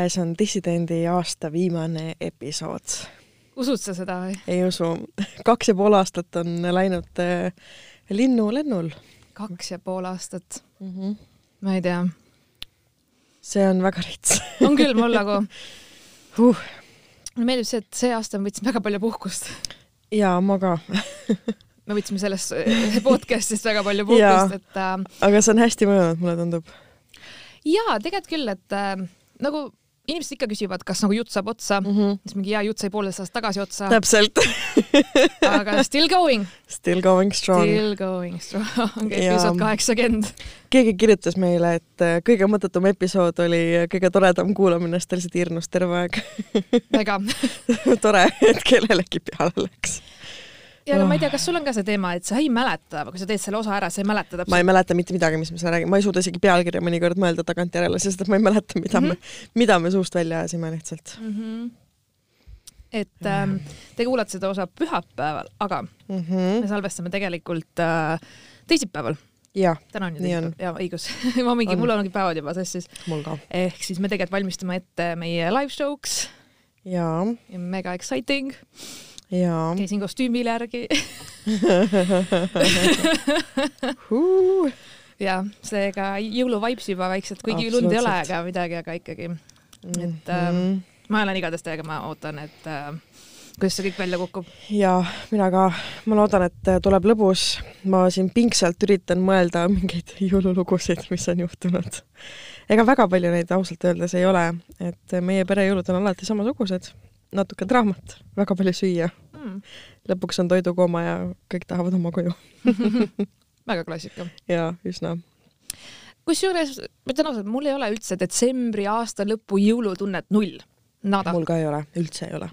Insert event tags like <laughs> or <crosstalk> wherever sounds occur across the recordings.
käes on Dissidendi aasta viimane episood. usud sa seda või? ei usu. kaks ja pool aastat on läinud äh, linnulennul. kaks ja pool aastat mm. -hmm. ma ei tea. see on väga rits on küll, mul nagu <laughs> uh. mulle meeldib see, et see aasta ma võtsin väga palju puhkust. jaa, ma ka <laughs> me võtsime sellest podcast'ist väga palju puhkust, et äh, aga see on hästi mõjunud, mulle tundub. jaa, tegelikult küll, et äh, nagu inimesed ikka küsivad, kas nagu jutt saab otsa mm, -hmm. siis mingi hea jutt sai poolteist aastat tagasi otsa. täpselt <laughs> aga still going. Still going strong. Still going strong, <laughs> episood kaheksakümmend. keegi kirjutas meile, et äh, kõige mõttetum episood oli kõige toredam kuulamine, sest ta lihtsalt hirmus terve aeg väga <laughs> tore, et kellelegi peale läks ja no ma ei tea, kas sul on ka see teema, et sa ei mäleta, kui sa teed selle osa ära, sa ei mäleta täpselt. ma ei mäleta mitte midagi, mis me seal räägime, ma ei suuda isegi pealkirja mõnikord mõelda tagantjärele, sest et ma ei mäleta, mida mm -hmm. me, mida me suust välja ajasime lihtsalt mm. -hmm. et ähm, te kuulate seda osa pühapäeval, aga mm -hmm. me salvestame tegelikult äh, teisipäeval täna on ju teisipäev, jaa, õigus <laughs> ma mingi, mul ongi päevad juba sassis. mul ka. ehk siis me tegelikult valmistame ette meie live show'ks. jaa. mega exciting. Käisin kostüümile järgi ja seega jõuluvibes juba vaikselt, kuigi lund ei ole ega midagi, aga ikkagi. et äh, ma olen igatahes täiega, ma ootan, et äh, kuidas see kõik välja kukub. ja mina ka, ma loodan, et tuleb lõbus. ma siin pingsalt üritan mõelda mingeid <laughs> jõululugusid, mis on juhtunud. ega väga palju neid ausalt öeldes ei ole, et meie pere jõulud on alati samasugused natuke draamat, väga palju süüa mm.. lõpuks on toidukooma ja kõik tahavad oma koju <laughs> väga klassika. jaa, üsna. kusjuures, ma ütlen ausalt, mul ei ole üldse detsembri, aasta lõpu jõulutunnet null. Nada. mul ka ei ole, üldse ei ole.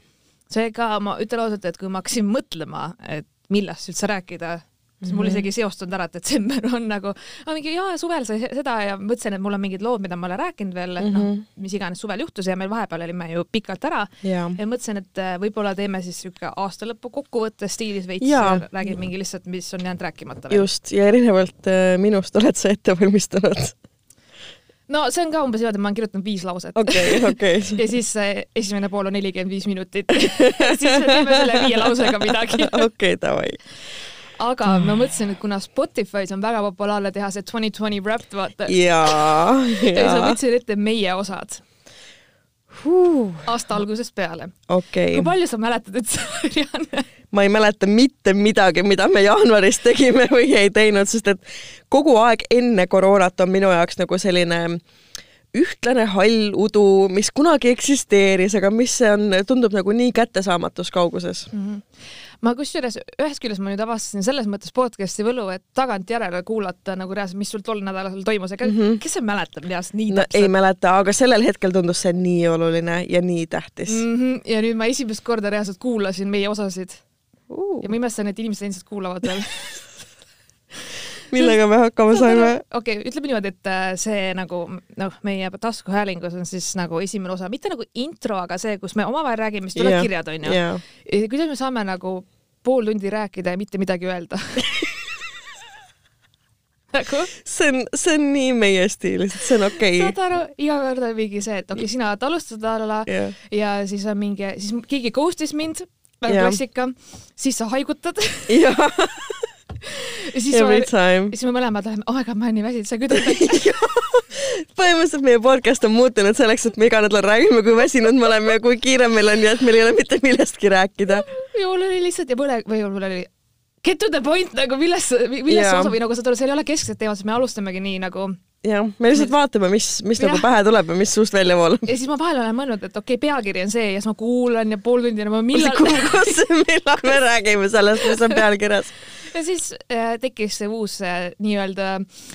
seega ma ütlen ausalt, et kui ma hakkasin mõtlema, et millest üldse rääkida, siis mul mhm. isegi ei seostunud ära, et detsember on nagu, mingi jaa, suvel sai seda ja mõtlesin, et mul on mingid lood, mida ma ei ole rääkinud veel, mm -hmm. noh, mhm. mis iganes suvel juhtus ja meil vahepeal olime ju pikalt ära ja, ja mõtlesin, et äh, võib-olla teeme siis sihuke aastalõpu kokkuvõtte stiilis veits räägin mingi lihtsalt, mis on jäänud rääkimata veel. just, ja erinevalt äh, minust oled sa ette valmistanud no see on ka umbes niimoodi, ma olen kirjutanud viis lauset. okei, okei. <laughs> ja siis äh, esimene pool on nelikümmend viis minutit <laughs> siis me teeme selle viie lausega midagi. <laughs> okei, davai aga ma mõtlesin, et kuna Spotify's on väga populaarne teha see twenty twenty Wrapped, vaata. jaa, <laughs> jaa. ja siis ma võtsin ette meie osad huh.. aasta algusest peale okay.. kui palju sa mäletad üldse, <laughs> Marianne? ma ei mäleta mitte midagi, mida me jaanuaris tegime või ei teinud, sest et kogu aeg enne koroonat on minu jaoks nagu selline ühtlane hall udu, mis kunagi eksisteeris, aga mis on, tundub nagu nii kättesaamatus kauguses mm. -hmm ma kusjuures ühest küljest ma nüüd avastasin selles mõttes podcast'i võlu, et tagantjärele kuulata nagu reaalselt, mis sul tol nädalal toimus, ega mm -hmm. kes see mäletab reaalselt nii no, täpselt? ei mäleta, aga sellel hetkel tundus see nii oluline ja nii tähtis mm. -hmm. ja nüüd ma esimest korda reaalselt kuulasin meie osasid uh. ja ma imestan, et inimesed endiselt kuulavad veel <laughs> millega me hakkama saime? okei okay,, ütleme niimoodi, et äh, see nagu noh, meie taskuhäälingus on siis nagu esimene osa, mitte nagu intro, aga see, kus me omavahel räägime, siis tulevad yeah. kirjad, onju yeah.. kuidas me saame nagu pool tundi rääkida ja mitte midagi öelda <laughs> nagu? see on, see on nii meie stiil, see on okei okay.. saad aru, iga kord on mingi see, et okei okay,, sina alustad alla yeah. ja siis on mingi, siis keegi ghost'is mind, väga yeah. klassika, siis sa haigutad <laughs> <laughs> Every ma, time. siis me mõlemad läheme, oh my god, ma olen nii väsinud, sa kütad <laughs> põhimõtteliselt meie podcast on muutunud selleks, et me iga nädal räägime, kui väsinud me oleme ja kui kiire meil on ja et meil ei ole mitte millestki rääkida. <laughs> mul oli lihtsalt ja põle, või mul oli get to the point nagu milles, milles yeah. osa või nagu saad aru, seal ei ole keskset teemat, siis me alustamegi nii nagu jah, me lihtsalt vaatame, mis, mis ja. nagu pähe tuleb ja mis suust välja voolab. ja siis ma vahel olen mõelnud, et okei okay,, pealkiri on see ja siis ma kuulan ja pool tundi ja ma millal kus, <laughs> millal me räägime sellest, mis on pealkirjas ja siis äh, tekkis see uus äh, nii-öelda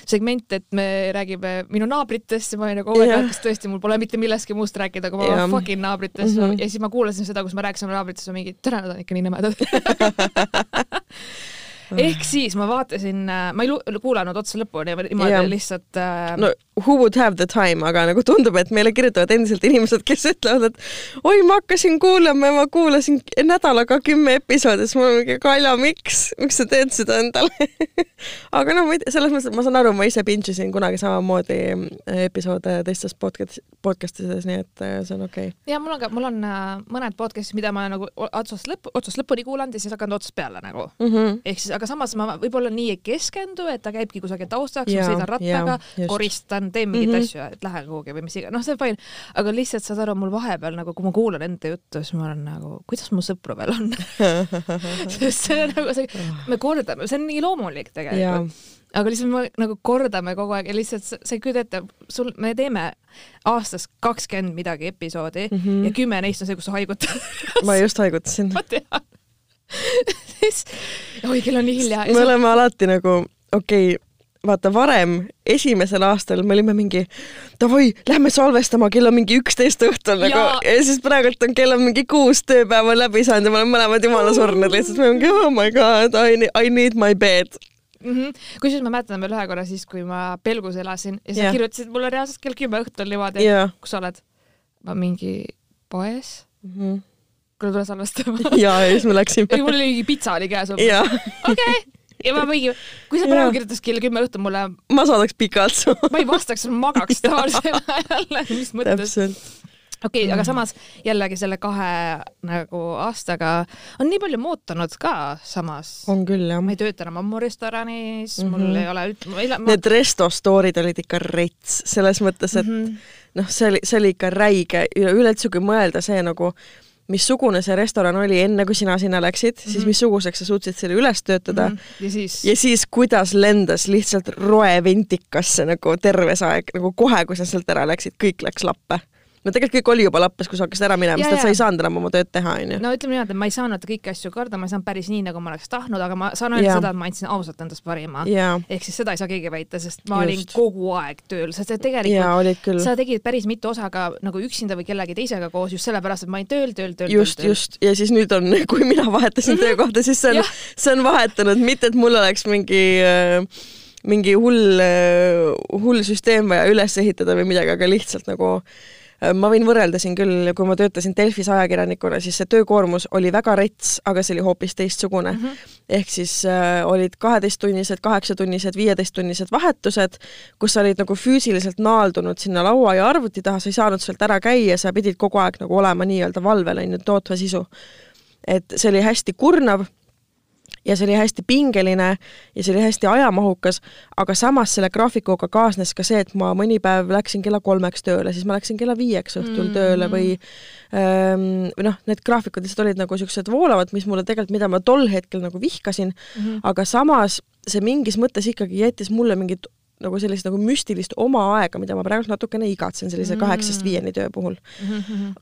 segment, et me räägime minu naabritest ja ma olin nagu, oh my god, kas tõesti mul pole mitte millestki muust rääkida, kui ma olen fucking naabritest mm -hmm. ja siis ma kuulasin seda, kus ma rääkisin oma naabritest ja mingi, tere, nad on ikka nii nõmedad <laughs> ehk siis ma vaatasin, ma ei kuulanud otsa lõpuni, niimoodi Jah. lihtsalt äh, no who would have the time, aga nagu tundub, et meile kirjutavad endiselt inimesed, kes ütlevad, et oi, ma hakkasin kuulama ja ma kuulasin nädalaga kümme episoodi, siis mul on mingi Kalja, miks, miks sa teed seda endale <laughs> aga noh, selles mõttes, et ma saan aru, ma ise binge isin kunagi samamoodi äh, episoode teistes podcast, podcast ides, nii et äh, see on okei okay. ja mul on ka, mul on äh, mõned podcast'id, mida ma nagu otsast lõppu, otsast lõpuni kuulanud ja siis hakanud otsast peale nagu mm. -hmm. ehk siis, aga samas ma võib-olla nii ei keskendu, et ta käibki kusagil taustaks, ma sõidan rattaga koristan, teen mingeid mm. -hmm. asju, et lähen kuhugi või mis iganes, noh, see on fine. aga lihtsalt saad aru, mul vahepeal nagu, kui ma kuulan enda juttu, siis ma olen nagu, kuidas mu sõpru veel on <laughs> sest see on nagu see, me kordame, see on nii loomulik tegelikult. aga lihtsalt me nagu kordame kogu aeg ja lihtsalt sa ei kujuta ette, sul, me teeme aastas kakskümmend midagi episoodi mm. -hmm. ja kümme neist on see, kus sa haigutad. ma just haigutasin. <laughs> ma tean. siis, oi kell on nii hilja. me oleme alati nagu, okei okay,, vaata varem, esimesel aastal me olime mingi davai, lähme salvestama, kell on mingi üksteist õhtul nagu Jaa. ja siis praegult on kell on mingi kuus tööpäeva läbi saanud ja me oleme mõlemad jumala surnud lihtsalt, me oleme oh my god, I need, my bed. mm -hmm. kusjuures ma mäletan veel ühe korra siis, kui ma Pelgus elasin ja sa yeah. kirjutasid mulle reaalselt kell kümme õhtul niimoodi Jaa. kus sa oled? ma mingi poes, Mhm. Kuule tule salvestama. ja, ja siis me läksime. mul oli mingi pitsa oli käes okei, ja ma mingi, kui sa praegu kirjutaks kell kümme õhtul mulle, ma saadaks pikalt su. ma ei vastaks, ma magaks tavalisel ajal, mis mõttes. okei okay,, aga samas jällegi selle kahe nagu aastaga on nii palju muutunud ka samas. on küll jah ma ei tööta enam ammu restoranis mm, -hmm. Mhm. mul ei ole üld-, ma. Need resto story'd olid ikka rets, selles mõttes, et Mhm. noh, see oli, see oli ikka räige ja üleüldse, kui mõelda see nagu, missugune see restoran oli enne, kui sina sinna läksid mm, -hmm. siis missuguseks sa suutsid selle üles töötada mm. Mhm. ja siis ja siis, kuidas lendas lihtsalt roeventikasse nagu terve see aeg, nagu kohe, kui sa sealt ära läksid, kõik läks lappe. No tegelikult kõik oli juba lappes, kui sa hakkasid ära minema, Ja, sest et sa ja. ei saanud enam oma tööd teha, onju. no ütleme niimoodi, et ma ei saanud kõiki asju korda, ma ei saanud päris nii, nagu ma oleks tahtnud, aga ma saan öelda seda, et ma andsin ausalt endast parima. ehk siis seda ei saa keegi väita, sest ma olin Just. kogu aeg tööl, sest et tegelikult küll. sa tegid päris mitu osa ka nagu üksinda või kellegi teisega koos just sellepärast, et ma olin tööl, tööl, tööl, just, just ja siis nüüd on, <laughs> kui mina vahetasin töökohta, siis see on see on vahetanud, mitte et mul oleks mingi äh, mingi hull, hull süsteem vaja üles ehitada või midagi, aga lihtsalt nagu äh, ma võin võrrelda siin küll, kui ma töötasin Delfis ajakirjanikuna, siis see töökoormus oli väga rets, aga see oli hoopis teistsugune mm. -hmm. ehk siis äh, olid kaheteisttunnised, kaheksatunnised, viieteisttunnised vahetused, kus sa olid nagu füüsiliselt naaldunud sinna laua ja arvuti taha, sa ei saanud sealt ära käia, sa pidid kogu aeg nagu olema nii-öelda valvel, on ju, tootva sisu. et see oli hästi kurnav ja see oli hästi pingeline ja see oli hästi ajamahukas, aga samas selle graafikuga kaasnes ka see, et ma mõni päev läksin kella kolmeks tööle, siis ma läksin kella viieks õhtul Mm. tööle või ähm, või noh, need graafikud lihtsalt olid nagu niisugused voolavad, mis mulle tegelikult, mida ma tol hetkel nagu vihkasin mm, -hmm. aga samas see mingis mõttes ikkagi jättis mulle mingit nagu sellist nagu müstilist oma aega, mida ma praegu natukene igatsen sellise kaheksast viieni töö puhul.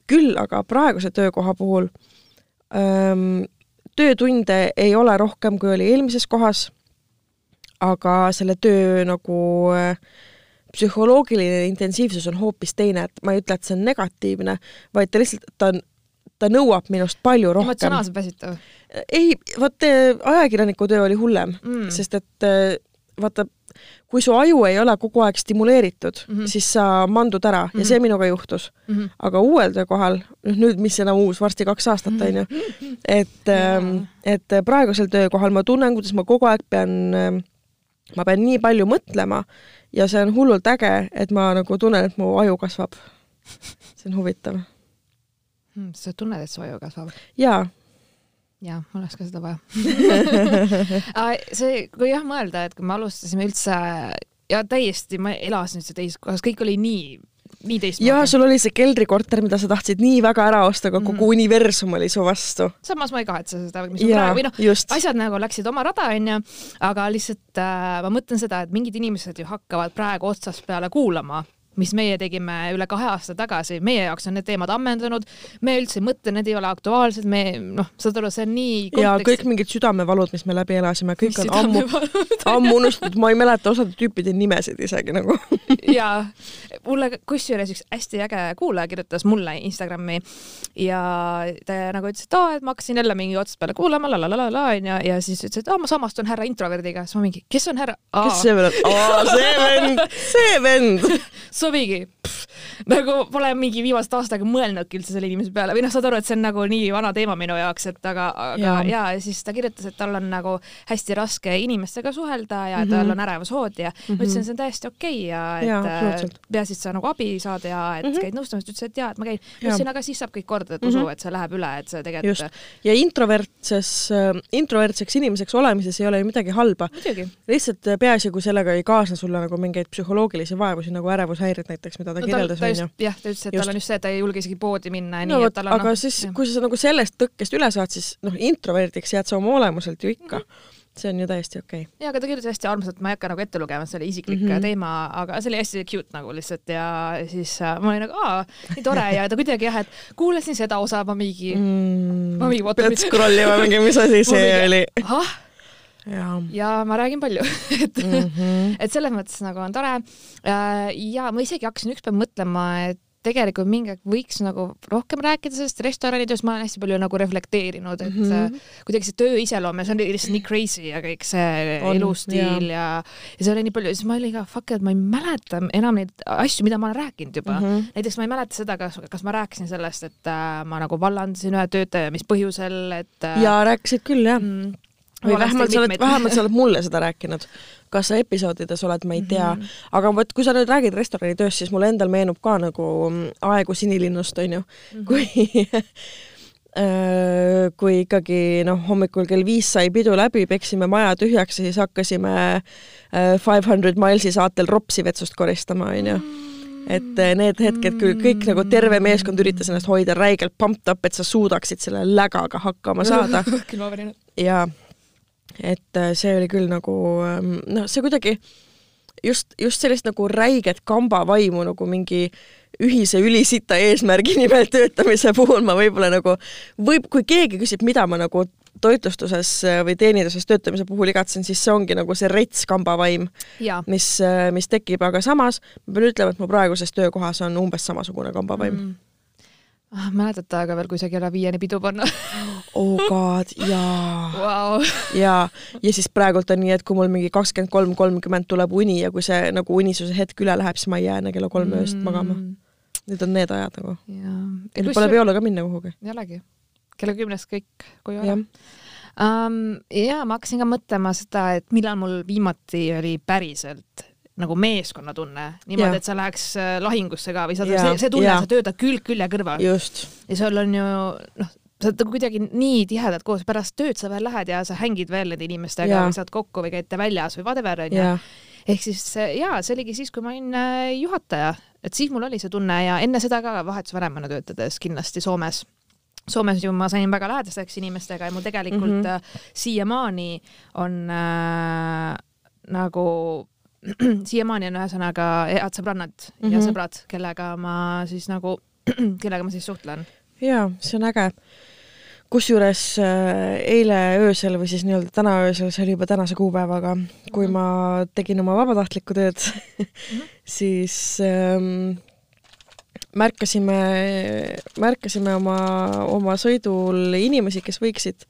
küll aga praeguse töökoha puhul öö, töötunde ei ole rohkem, kui oli eelmises kohas, aga selle töö nagu öö, psühholoogiline intensiivsus on hoopis teine, et ma ei ütle, et see on negatiivne, vaid ta lihtsalt, ta on, ta nõuab minust palju rohkem. emotsionaalselt väsitav. ei, vot eh, ajakirjaniku töö oli hullem Mm. sest et eh, vaata, kui su aju ei ole kogu aeg stimuleeritud mm, Mhm. -hmm. siis sa mandud ära mm -hmm. ja see minuga juhtus mm. Mhm. -hmm. aga uuel töökohal, noh nüüd, mis enam uus, varsti kaks aastat on ju, et Jaa., et praegusel töökohal ma tunnen, kuidas ma kogu aeg pean, ma pean nii palju mõtlema ja see on hullult äge, et ma nagu tunnen, et mu aju kasvab. see on huvitav. Hmm, sa tunned, et su aju kasvab? jaa, jaa, mul oleks ka seda vaja. <laughs> see, kui jah mõelda, et kui me alustasime üldse ja täiesti, ma elasin üldse teises kohas, kõik oli nii, nii teistmoodi. jaa, sul oli see keldrikorter, mida sa tahtsid nii väga ära osta, aga kogu Mhm. universum oli su vastu. samas ma ei kahetse seda, mis on praegu, või noh, asjad nagu läksid oma rada, onju, aga lihtsalt äh, ma mõtlen seda, et mingid inimesed ju hakkavad praegu otsast peale kuulama mis meie tegime üle kahe aasta tagasi, meie jaoks on need teemad ammendunud, me üldse ei mõtle, need ei ole aktuaalsed, me noh, saad aru, see on nii kontekst... ja kõik mingid südamevalud, mis me läbi elasime, kõik on ammu, <laughs> ammu unustatud, ma ei mäleta osade tüüpide nimesid isegi nagu. <laughs> Ja mulle kusjuures üks hästi äge kuulaja kirjutas mulle Instagrami ja ta nagu ütles, et aa, et ma hakkasin jälle mingi otsast peale kuulama, la la la la la onju, ja siis ütles, et aa, ma samastun härra introverdiga, siis ma mingi, kes on härra? kes see veel on? aa, see vend, <laughs> see vend sobigi. nagu pole mingi viimast aastaga mõelnudki üldse selle inimese peale või noh, saad aru, et see on nagu nii vana teema minu jaoks, et aga, aga ja. ja siis ta kirjutas, et tal on nagu hästi raske inimestega suhelda ja mm -hmm. tal on ärevushood ja mm -hmm. ma ütlesin, see on täiesti okei okay ja et ja, peaasi, et sa nagu abi saad ja et mm -hmm. käid nõustamas, ta ütles, et jaa, et ma käin. ma ütlesin, aga siis saab kõik korda, et usu mm, -hmm. et see läheb üle, et see tegelikult. ja introvertses, äh, introvertseks inimeseks olemises ei ole ju midagi halba. lihtsalt äh, peaasi, kui sellega ei kaasne sulle nagu mingeid psühholoogilisi vaevusi nagu ärevus häired näiteks, mida ta no, kirjeldas, onju. jah, ta ütles, et just. tal on just see, et ta ei julge isegi poodi minna ja no, nii, et tal on aga no, siis, kui sa nagu sellest tõkkest üle saad, siis noh, introverdiks jääd sa oma olemuselt ju ikka mm. -hmm see on ju täiesti okei okay.. ja, aga ta kirjutas hästi armsalt, ma ei hakka nagu ette lugema, see oli isiklik mm -hmm. teema, aga see oli hästi cute nagu lihtsalt ja siis äh, ma olin nagu aa, nii tore ja ta kuidagi jah, et kuulasin seda osa, ma mingi mm,, ma mingi. pead scroll ima mingi, mis asi see <laughs> mingi, oli? ahah ja, ja ma räägin palju <laughs> et mm, -hmm. et selles mõttes nagu on tore. Äh, ja ma isegi hakkasin ükspäev mõtlema, et tegelikult mingi aeg võiks nagu rohkem rääkida sellest restoranitööst, ma olen hästi palju nagu reflekteerinud, et mm -hmm. kuidagi see töö iseloom ja see on lihtsalt nii crazy ja kõik see on, elustiil ja, ja, see oli nii palju, siis ma olin ka fuck, et ma ei mäleta enam neid asju, mida ma olen rääkinud juba mm. -hmm. näiteks ma ei mäleta seda, kas, kas ma rääkisin sellest, et äh, ma nagu vallandasin ühe töötaja, mis põhjusel, et äh,. ja rääkisid küll jah mm, või vähemalt sa oled, vähemalt sa oled mulle seda rääkinud. kas sa episoodides oled, ma ei tea mm. -hmm. aga vot, kui sa nüüd räägid restoranitööst, siis mulle endal meenub ka nagu mm, aegu Sinilinnust, onju mm, -hmm. kui <laughs> äh, kui ikkagi noh, hommikul kell viis sai pidu läbi, peksime maja tühjaks ja siis hakkasime äh, Five Hundred Milesi saatel ropsi vetsust koristama, onju et äh, need hetked küll kõik nagu terve meeskond üritas ennast hoida räigelt pumped up, et sa suudaksid selle lägaga hakkama saada. <laughs> ja et äh, see oli küll nagu ähm, noh, see kuidagi just, just sellist nagu räiget kambavaimu nagu mingi ühise ülisita eesmärgi <laughs> nimel töötamise puhul ma võib-olla nagu, võib, kui keegi küsib, mida ma nagu toitlustuses äh, või teeninduses töötamise puhul igatsen, siis see ongi nagu see rets kambavaim, mis, äh, mis tekib, aga samas ma pean ütlema, et mu praeguses töökohas on umbes samasugune kambavaim. Mm ah,. mäletad aega veel, kui sai kella viieni pidu panna oh god, jaa wow.. jaa, ja siis praegult on nii, et kui mul mingi kakskümmend kolm, kolmkümmend tuleb uni ja kui see nagu unisuse hetk üle läheb, siis ma ei jää enne kella kolme mm. ööst magama. Need on need ajad nagu. ja nüüd pole peole ka minna kuhugi. ei olegi. kella kümnest kõik koju ära. Um, ja ma hakkasin ka mõtlema seda, et millal mul viimati oli päriselt nagu meeskonnatunne, niimoodi, et sa läheks äh, lahingusse ka või sa, see, see tunne, sa töötad külg külje kõrval. ja sul on ju noh, sa oled nagu kuidagi nii tihedalt koos, pärast tööd sa veel lähed ja sa hängid veel nende inimestega ja. või saad kokku või käite väljas või whatever onju. ehk siis jaa, see oligi siis, kui ma olin äh, juhataja, et siis mul oli see tunne ja enne seda ka vahetusvanemana töötades kindlasti Soomes Soomes ju ma sain väga lähedasteks inimestega ja mul tegelikult mm -hmm. siiamaani on äh, nagu <clears throat> siiamaani on ühesõnaga head sõbrannad mm -hmm. ja mhm. sõbrad, kellega ma siis nagu, <clears throat> kellega ma siis suhtlen. jaa, see on äge. kusjuures äh, eile öösel või siis nii-öelda täna öösel, see oli juba tänase kuupäevaga, kui mm -hmm. ma tegin oma vabatahtlikku tööd mm, -hmm. <laughs> siis ähm, märkasime, märkasime oma, oma sõidul inimesi, kes võiksid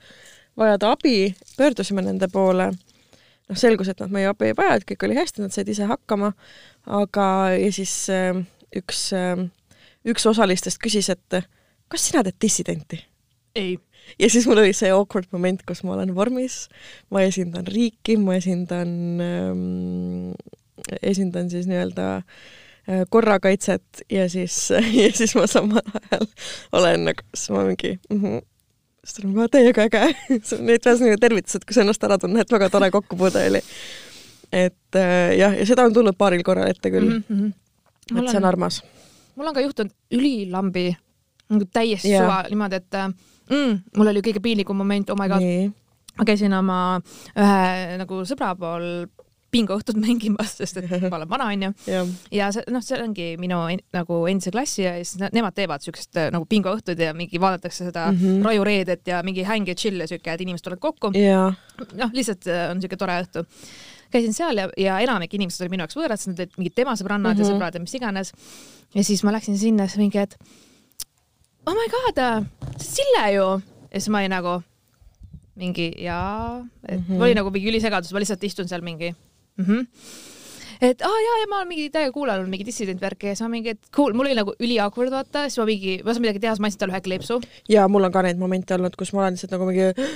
vajada abi, pöördusime nende poole noh, selgus, et nad meie abi ei vaja, et kõik oli hästi, nad said ise hakkama, aga ja siis äh, üks äh,, üks osalistest küsis, et kas sina teed dissidenti? ei. ja siis mul oli see awkward moment, kus ma olen vormis, ma esindan riiki, ma esindan ähm,, esindan siis nii-öelda äh, korrakaitset ja siis, <laughs> ja siis ma samal ajal olen nagu, siis ma mingi mm -hmm, sest on väga täiega äge <laughs> Need ühesõnaga tervitused, kui sa ennast ära tunned, väga tore kokkupuude oli. et äh, jah, ja seda on tulnud paaril korral ette küll mm. -hmm. et see on armas. mul on ka juhtunud ülilambi nagu täiesti yeah. suva niimoodi, et äh, mm, mul oli kõige piinlikum moment, oh my god. ma käisin oma ühe nagu sõbra pool bingoõhtud <laughs> mängimas, sest et <laughs> ma olen vana onju jah, ja see noh, see ongi minu en, nagu endise klassi ja siis ne- nemad teevad siukest äh, nagu bingoõhtud ja mingi vaadatakse seda mm Mhm. -hmm. raiureedet ja mingi häng ja chill ja siuke, et inimesed tulevad kokku. ja, noh, lihtsalt äh, on siuke tore õhtu. käisin seal ja, ja enamik inimesed olid minu jaoks võõrad, sest nad olid mingid tema sõbrannad mm -hmm. ja sõbrad ja mis iganes. ja siis ma läksin sinna, siis mingi, et oh my god, on Sille ju. ja siis ma olin nagu mingi jaa, et mm Mhm. -hmm. oli nagu mingi ülisegadus, ma lihtsalt istun seal mingi mm. -hmm et aa ah, jaa, ja ma olen mingi täiega kuulanud mingi dissident värki ja siis ma mingi, et cool, mul oli nagu üli awkward vaata, siis ma mingi, ma ei saa midagi teha, siis ma andsin talle ühe kleepsu. ja mul on ka neid momente olnud, kus ma olen lihtsalt nagu mingi,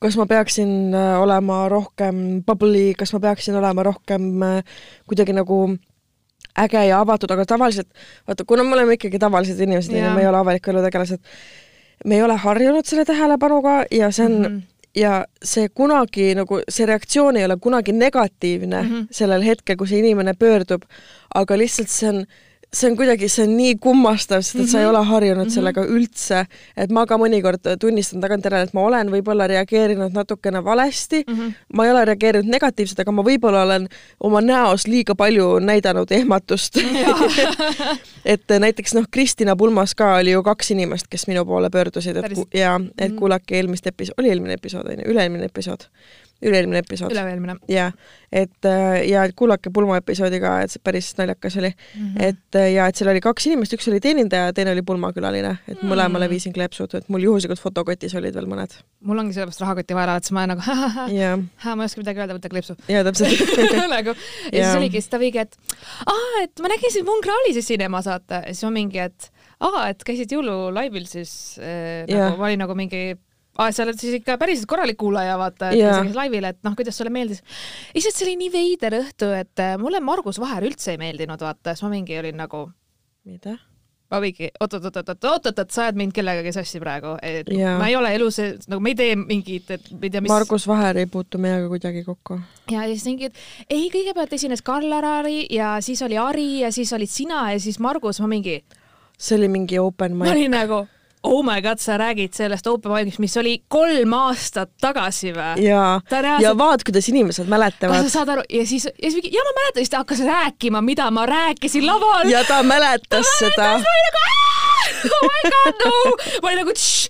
kas ma peaksin äh, olema rohkem bubbly, kas ma peaksin olema rohkem äh, kuidagi nagu äge ja avatud, aga tavaliselt vaata, kuna me oleme ikkagi tavalised inimesed Jaa. me ei ole avaliku elu tegelased, me ei ole harjunud selle tähelepanuga ja see on mm. -hmm. Ja see kunagi nagu, see reaktsioon ei ole kunagi negatiivne mm. -hmm. sellel hetkel, kui see inimene pöördub, aga lihtsalt see on see on kuidagi, see on nii kummastav, sest et mm -hmm. sa ei Mhm. ole harjunud mm. -hmm. sellega üldse, et ma ka mõnikord tunnistan tagantjärele, et ma olen võib-olla reageerinud natukene valesti mm. -hmm. ma ei ole reageerinud negatiivselt, aga ma võib-olla olen oma näos liiga palju näidanud ehmatust. <laughs> et näiteks noh, Kristina pulmas ka oli ju kaks inimest, kes minu poole pöördusid, et ja et Mhm. kuulake eelmist episoodi, oli eelmine episood on ju, üle-eelmine episood, üle-eelmine episood. üle-eelmine ja et äh, ja kuulake pulma episoodi ka, et see päris naljakas oli mm. -hmm. et äh, ja et seal oli kaks inimest, üks oli teenindaja, teine oli pulmakülaline, et Mm. mõlemale viisin kleepsud, et mul juhuslikult fotokotis olid veel mõned. mul ongi sellepärast rahakotti vaja, et siis ma nagu <laughs> ja, ma ei oska midagi öelda, võta kleepsu ja täpselt <laughs> nagu ja siis Jaa. oligi, siis ta mingi, et aa, et ma nägin sind Mungraalis esinemas, vaata, ja siis ma mingi, et aa, et käisid jõululaivil siis äh, Jaa. nagu ma olin nagu mingi aa, sa oled siis ikka päriselt korralik kuulaja, vaata, et yeah. laivil, et noh, kuidas sulle meeldis. lihtsalt see oli nii veider õhtu, et äh, mulle Margus Vaher üldse ei meeldinud, vaata, siis ma mingi olin nagu, mida? ma mingi oot-oot-oot-oot-oot-oot, sa ajad mind kellegagi sassi praegu, et Jaa. ma ei ole elus, nagu me ei tee mingit, et ma ei tea, mis Margus Vaher ei puutu meiega kuidagi kokku. ja siis mingi, et ei, kõigepealt esines Kallar-Ari ja siis oli Ari ja siis olid sina ja siis Margus, ma mingi, see oli mingi open ma mic. olin nagu oh my god, sa räägid sellest open mic'ist, mis oli kolm aastat tagasi või? ja, ta ja vaat, kuidas inimesed kas mäletavad sa saad aru ja siis, ja siis mingi, ja ma mäletan, siis ta hakkas rääkima, mida ma rääkisin laval. ja ta mäletas seda. oh my god, no, ma olin nagu tšš,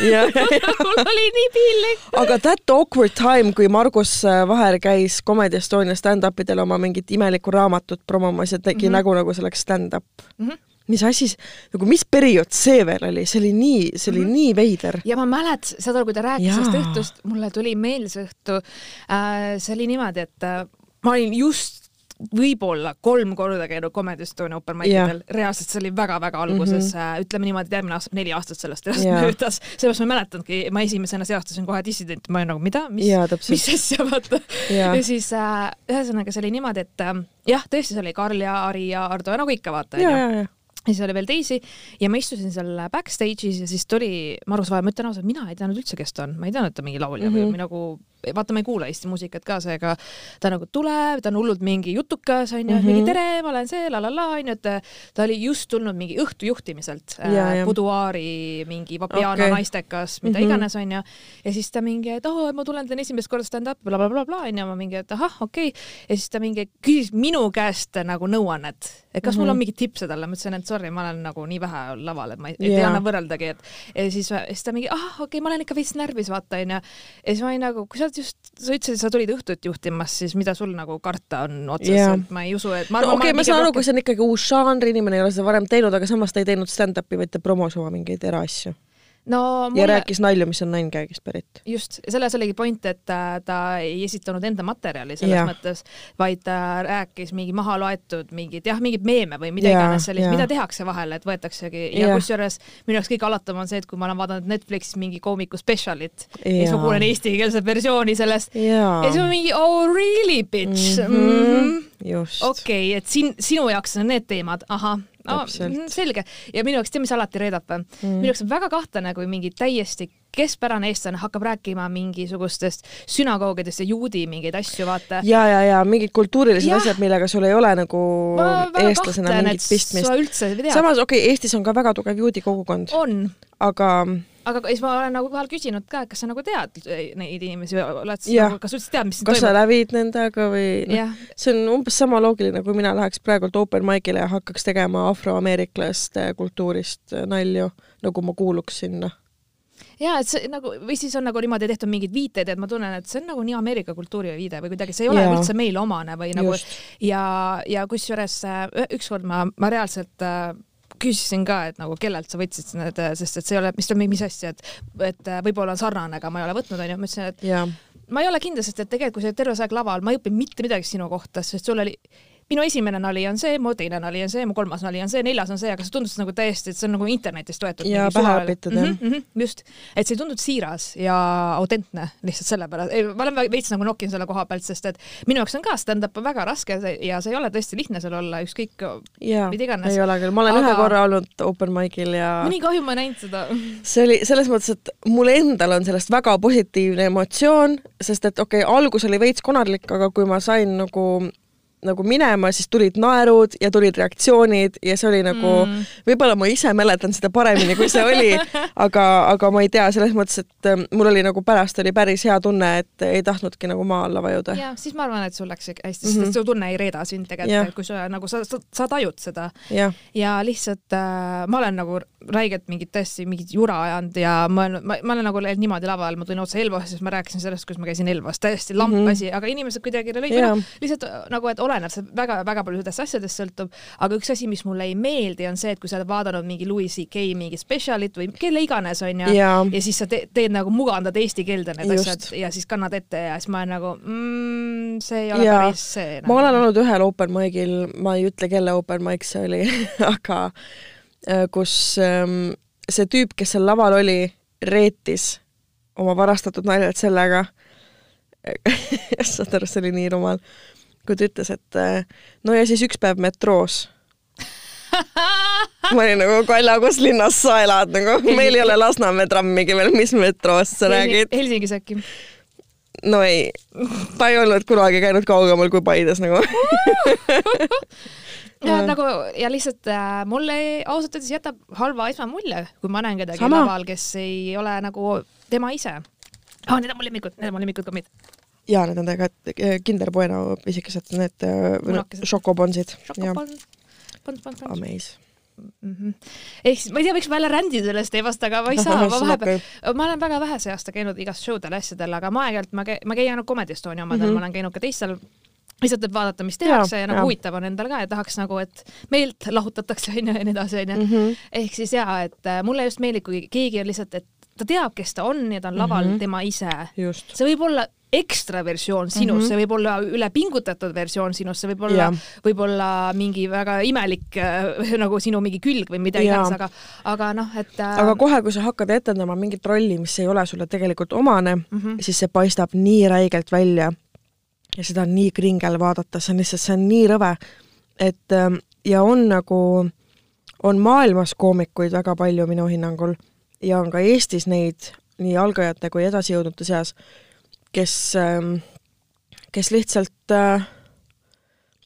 <laughs> mul oli nii piinlik. aga that awkward time, kui Margus äh, Vaher käis Comedy Estonia stand-up idel oma mingit imelikku raamatut promomas ja tegi mm -hmm. nägu, nagu see oleks stand-up mm. -hmm. Mis asi, nagu mis periood see veel oli, see oli nii, see oli mm -hmm. nii veider. ja ma mäletan, aru, kui ta rääkis sellest õhtust, mulle tuli meelde see õhtu äh,. see oli niimoodi, et äh, ma olin just võib-olla kolm korda käinud Comedy Estonia open mic idel, reaalselt see oli väga-väga alguses mm, -hmm. ütleme niimoodi, et järgmine aasta neli aastat sellest ajast möödas, sellepärast ma ei mäletanudki, ma esimesena seostasin kohe dissident, ma olin nagu mida, mis <laughs> mis asja, vaata. Ja siis äh, ühesõnaga see oli niimoodi, et äh, jah, tõesti, see oli Karl ja Ari ja Ardo ja nagu ikka vaata, onju ja, siis oli veel teisi ja ma istusin seal backstage'is ja siis tuli Margus Vaher, ma ütlen ausalt, mina ei teadnud üldse, kes ta on, ma ei teadnud, et ta mingi laulja mm Mhm. -hmm. või nagu, vaata, ma ei kuula Eesti muusikat ka, seega ta nagu tuleb, ta on hullult mingi jutukas onju mm, Mhm. -hmm. mingi tere, ma olen see la la la onju, et ta oli just tulnud mingi õhtujuhtimiselt ja. Buduaari mingi Vapiano Okei. okay. naistekas, mida mm Mhm. -hmm. iganes onju ja siis ta mingi, et oo, ma tulen teen esimest korda stand-up'i blablabla onju, ma mingi, et ahah, okei okay. ja siis ta mingi küsis minu käest nagu nõuannet, et kas mm -hmm. mul on mingi tipse talle, ma ütlesin, et sorry, ma olen nagu nii vähe laval, et ma ei, ei Jaa. anna võrreldagi, et ja siis, siis ta mingi, ah okei okay,, ma olen ikka veits närvis, vaata onju. ja siis ma olin nagu, kui sa oled just, sa ütlesid, sa tulid õhtut juhtimas, siis mida sul nagu karta on otseselt ma ei usu, et ma no arvan, okei okay,, ma saan aru, kui see on ikkagi uus žanr, inimene ei ole seda varem teinud, aga samas ta ei teinud stand-up'i, vaid ta promos oma mingeid eraasju no mulle... ja rääkis nalju, mis on nainkäegist pärit. just, selles oligi point, et äh, ta ei esitanud enda materjali selles ja. mõttes, vaid ta rääkis mingi maha loetud mingid jah, mingeid meeme või mida Jaa, iganes sellist, mida tehakse vahel, et võetaksegi. Ja Jah. kusjuures minu jaoks kõige alatum on see, et kui ma olen vaadanud Netflixis mingi koomiku spetsialit ja siis ma kuulen eestikeelset versiooni sellest. Jaa. Ja siis ma mingi oh really bitch? Mm -hmm. just. Okei okay,, et siin sinu jaoks on need teemad, ahah oh, Täpselt., selge ja minu jaoks, tead, mis alati reedab mm.? minu jaoks on väga kahtlane, kui mingi täiesti keskpärane eestlane hakkab rääkima mingisugustest sünagoogidest ja juudi mingeid asju, vaata. ja, ja, ja mingid kultuurilised Jah. asjad, millega sul ei ole nagu eestlasena mingit pistmist samas okei okay,, Eestis on ka väga tugev juudi kogukond, on, aga aga siis ma olen nagu vahel küsinud ka, et kas sa nagu tead neid inimesi, oled sa nagu, kas sa üldse tead, mis kas sa toimub? lävid nendega või noh, see on umbes sama loogiline, kui mina läheks praegult open mic'ile ja hakkaks tegema afroameeriklaste kultuurist nalju, nagu ma kuuluks sinna. ja et see nagu või siis on nagu niimoodi tehtud mingeid viiteid, et ma tunnen, et see on nagu nii Ameerika kultuuri viide või kuidagi, see ei ole Jaa. üldse meile omane või nagu Just. ja, ja kusjuures äh, ükskord ma, ma reaalselt äh, küsisin ka, et nagu kellelt sa võtsid need, sest et see ei ole, mis, mis asja, et, et äh, võib-olla on sarnane, aga ma ei ole võtnud, onju, ma ütlesin, et jaa, ma ei ole kindel, sest et tegelikult kui sa oled terve see aeg laval, ma ei õppinud mitte midagi sinu kohta, sest sul oli minu esimene nali on see, mu teine nali on see, mu kolmas nali on see, neljas on see, aga see tundus nagu täiesti, et see on nagu internetist võetud. Jaa, pähe õpitud, jah. mm. -hmm, just, et see ei tundunud siiras ja autentne lihtsalt sellepärast, ma olen veits nagu nokin selle koha pealt, sest et minu jaoks on ka stand-up on väga raske ja see ei ole tõesti lihtne seal olla, ükskõik, Mida iganes. ei ole küll, ma olen. Aga- ühe korra olnud open mic'il ja nii kahju ma ei näinud seda. <laughs> see oli selles mõttes, et mul endal on sellest väga positiivne emotsioon, sest et okei okay,, algus oli veits konarlik, aga kui ma sain nagu nagu minema, siis tulid naerud ja tulid reaktsioonid ja see oli nagu mm., võib-olla ma ise mäletan seda paremini, kui see oli, <laughs> aga, aga ma ei tea, selles mõttes, et ähm, mul oli nagu pärast oli päris hea tunne, et ei tahtnudki nagu maa alla vajuda. ja siis ma arvan, et sul läks hästi, sest et su tunne ei reeda sind Jah. tegelikult, kui sa nagu sa, sa, sa tajud seda jah, ja lihtsalt äh, ma olen nagu räigelt mingit tõesti mingit jura ajanud ja ma olen, ma, ma olen nagu niimoodi laval, ma tulin otse Elvasse, siis ma rääkisin sellest, kuidas ma käisin Elvas, täiesti lamp mm Mhm. -hmm. asi, aga inimesed kuidagi lõid Jaa. yeah., lihtsalt nagu, et oleneb, see väga-väga paljudest asjadest sõltub, aga üks asi, mis mulle ei meeldi, on see, et kui sa oled vaadanud mingi Louis CK mingi spetsialit või kelle iganes onju ja siis sa te, teed nagu mugandad eesti keelde need Just. asjad ja siis kannad ette ja siis ma olen nagu mm,, see ei ole Jaa. päris see nagu. ma olen olnud ühel open mic'il, ma ei ütle, kelle open mic see oli, <laughs> aga äh, kus ähm, see tüüp, kes seal laval oli, reetis oma varastatud naljalt sellega, <laughs> saad aru, see oli nii rumal, kui ta ütles, et äh, no ja siis üks päev metroos. ma olin nagu Kalja, kus linnas sa elad nagu, meil ei ole Lasnamäe trammigi veel, mis metroost sa räägid? Helsingis äkki? no ei, ta ei olnud kunagi käinud kaugemal kui Paides nagu. <laughs> ja nagu ja lihtsalt äh, mulle ausalt öeldes jätab halva esmamulje, kui ma näen kedagi laval, kes ei ole nagu tema ise oh,. Need on mu lemmikud, need on mu lemmikud kommid. jaa, need on tegelikult Kinder Bueno pisikesed, need Munakesed. šokobonsid. šokopond, pond, pond, pond Amaze. mm. -hmm. ehk siis ma ei tea, miks ma jälle rändin sellest teemast, aga ma ei saa, ma <laughs> vahepeal, ma olen väga vähe see aasta käinud igast show del asjadel, aga ma aeg-ajalt ma käin, ma käin ainult Comedy Estonia omadel mm. -hmm. ma olen käinud ka teistel lihtsalt, et vaadata, mis tehakse ja, ja nagu huvitav on endal ka ja tahaks nagu, et meelt lahutatakse onju ja nii edasi onju. Mhm. ehk siis jaa, et äh, mulle just meeldib, kui keegi on lihtsalt, et ta teab, kes ta on ja ta on laval mm. -hmm. tema ise. see võib olla ekstra versioon sinust mm. -hmm. see võib olla ülepingutatud versioon sinust, see võib olla võib-olla mingi väga imelik äh, <laughs> nagu sinu mingi külg või mida iganes, aga, aga noh, et äh, aga kohe, kui sa hakkad etendama mingit rolli, mis ei ole sulle tegelikult omane mm. -hmm. siis see paistab nii räigelt välja ja seda on nii kringel vaadata, see on lihtsalt, see on nii rõve, et ähm, ja on nagu, on maailmas koomikuid väga palju minu hinnangul ja on ka Eestis neid nii algajate kui edasijõudnute seas, kes, kes lihtsalt äh,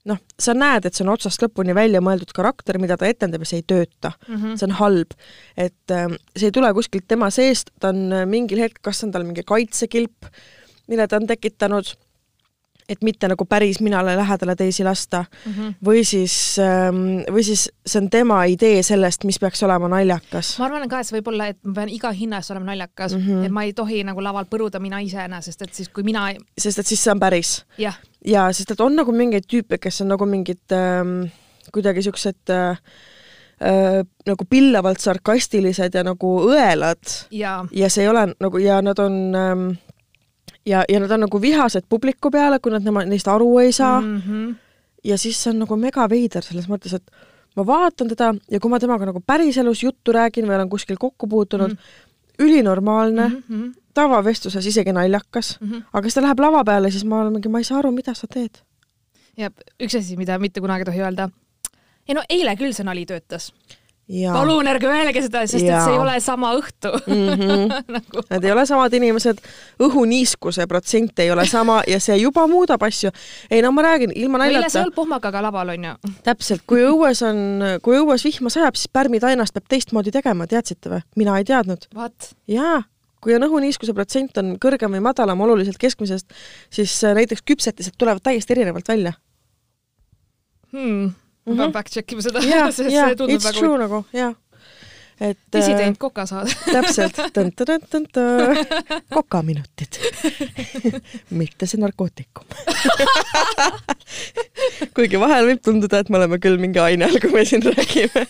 noh, sa näed, et see on otsast lõpuni välja mõeldud karakter, mida ta etendab ja see ei tööta mm -hmm. see on halb, et ähm, see ei tule kuskilt tema seest, ta on äh, mingil hetkel, kas on tal mingi kaitsekilp, mille ta on tekitanud, et mitte nagu päris minale lähedale teisi lasta Mm -hmm. või siis, või siis see on tema idee sellest, mis peaks olema naljakas. ma arvan ka, et see võib olla, et ma pean iga hinna eest olema naljakas mm. -hmm. et ma ei tohi nagu laval põruda mina iseena, sest et siis, kui mina sest et siis see on päris. jah, ja sest et on nagu mingeid tüüpe, kes on nagu mingid ähm, kuidagi siuksed äh, äh, nagu pillavalt sarkastilised ja nagu õelad ja ja see ei ole nagu ja nad on ähm, ja, ja nad on nagu vihased publiku peale, kui nad nema, neist aru ei saa mm. mm. -hmm. ja siis see on nagu mega veider selles mõttes, et ma vaatan teda ja kui ma temaga nagu päriselus juttu räägin või olen kuskil kokku puutunud mm, -hmm. ülinormaalne mm, Mm -hmm. tavavestluses isegi naljakas mm. -hmm. aga siis ta läheb lava peale, siis ma olen mingi, ma ei saa aru, mida sa teed. ja üks asi, mida mitte kunagi ei tohi öelda. ei no eile küll see nali töötas. Palun ärge öelge seda, sest et Jaa. see ei ole sama õhtu mm. -hmm. nagu Nad ei ole samad inimesed, õhuniiskuse protsent ei ole sama ja see juba muudab asju. ei no ma räägin, ilma eile sa ei naljata, olnud pohmakaga laval, onju. <laughs> täpselt, kui õues on, kui õues vihma sajab, siis pärmitainast peab teistmoodi tegema, teadsite või? mina ei teadnud. jaa, kui on õhuniiskuse protsent on kõrgem või madalam oluliselt keskmisest, siis äh, näiteks küpsetised tulevad täiesti erinevalt välja. hmm. Ma pean back check ima seda jaa, <laughs> sest jaa see, tundub väga true nagu, jaa. et dissident koka saada. <laughs> täpselt, kokaminutid, mitte see narkootikum. <laughs> kuigi vahel võib tunduda, et me oleme küll mingi aine all, kui me siin räägime.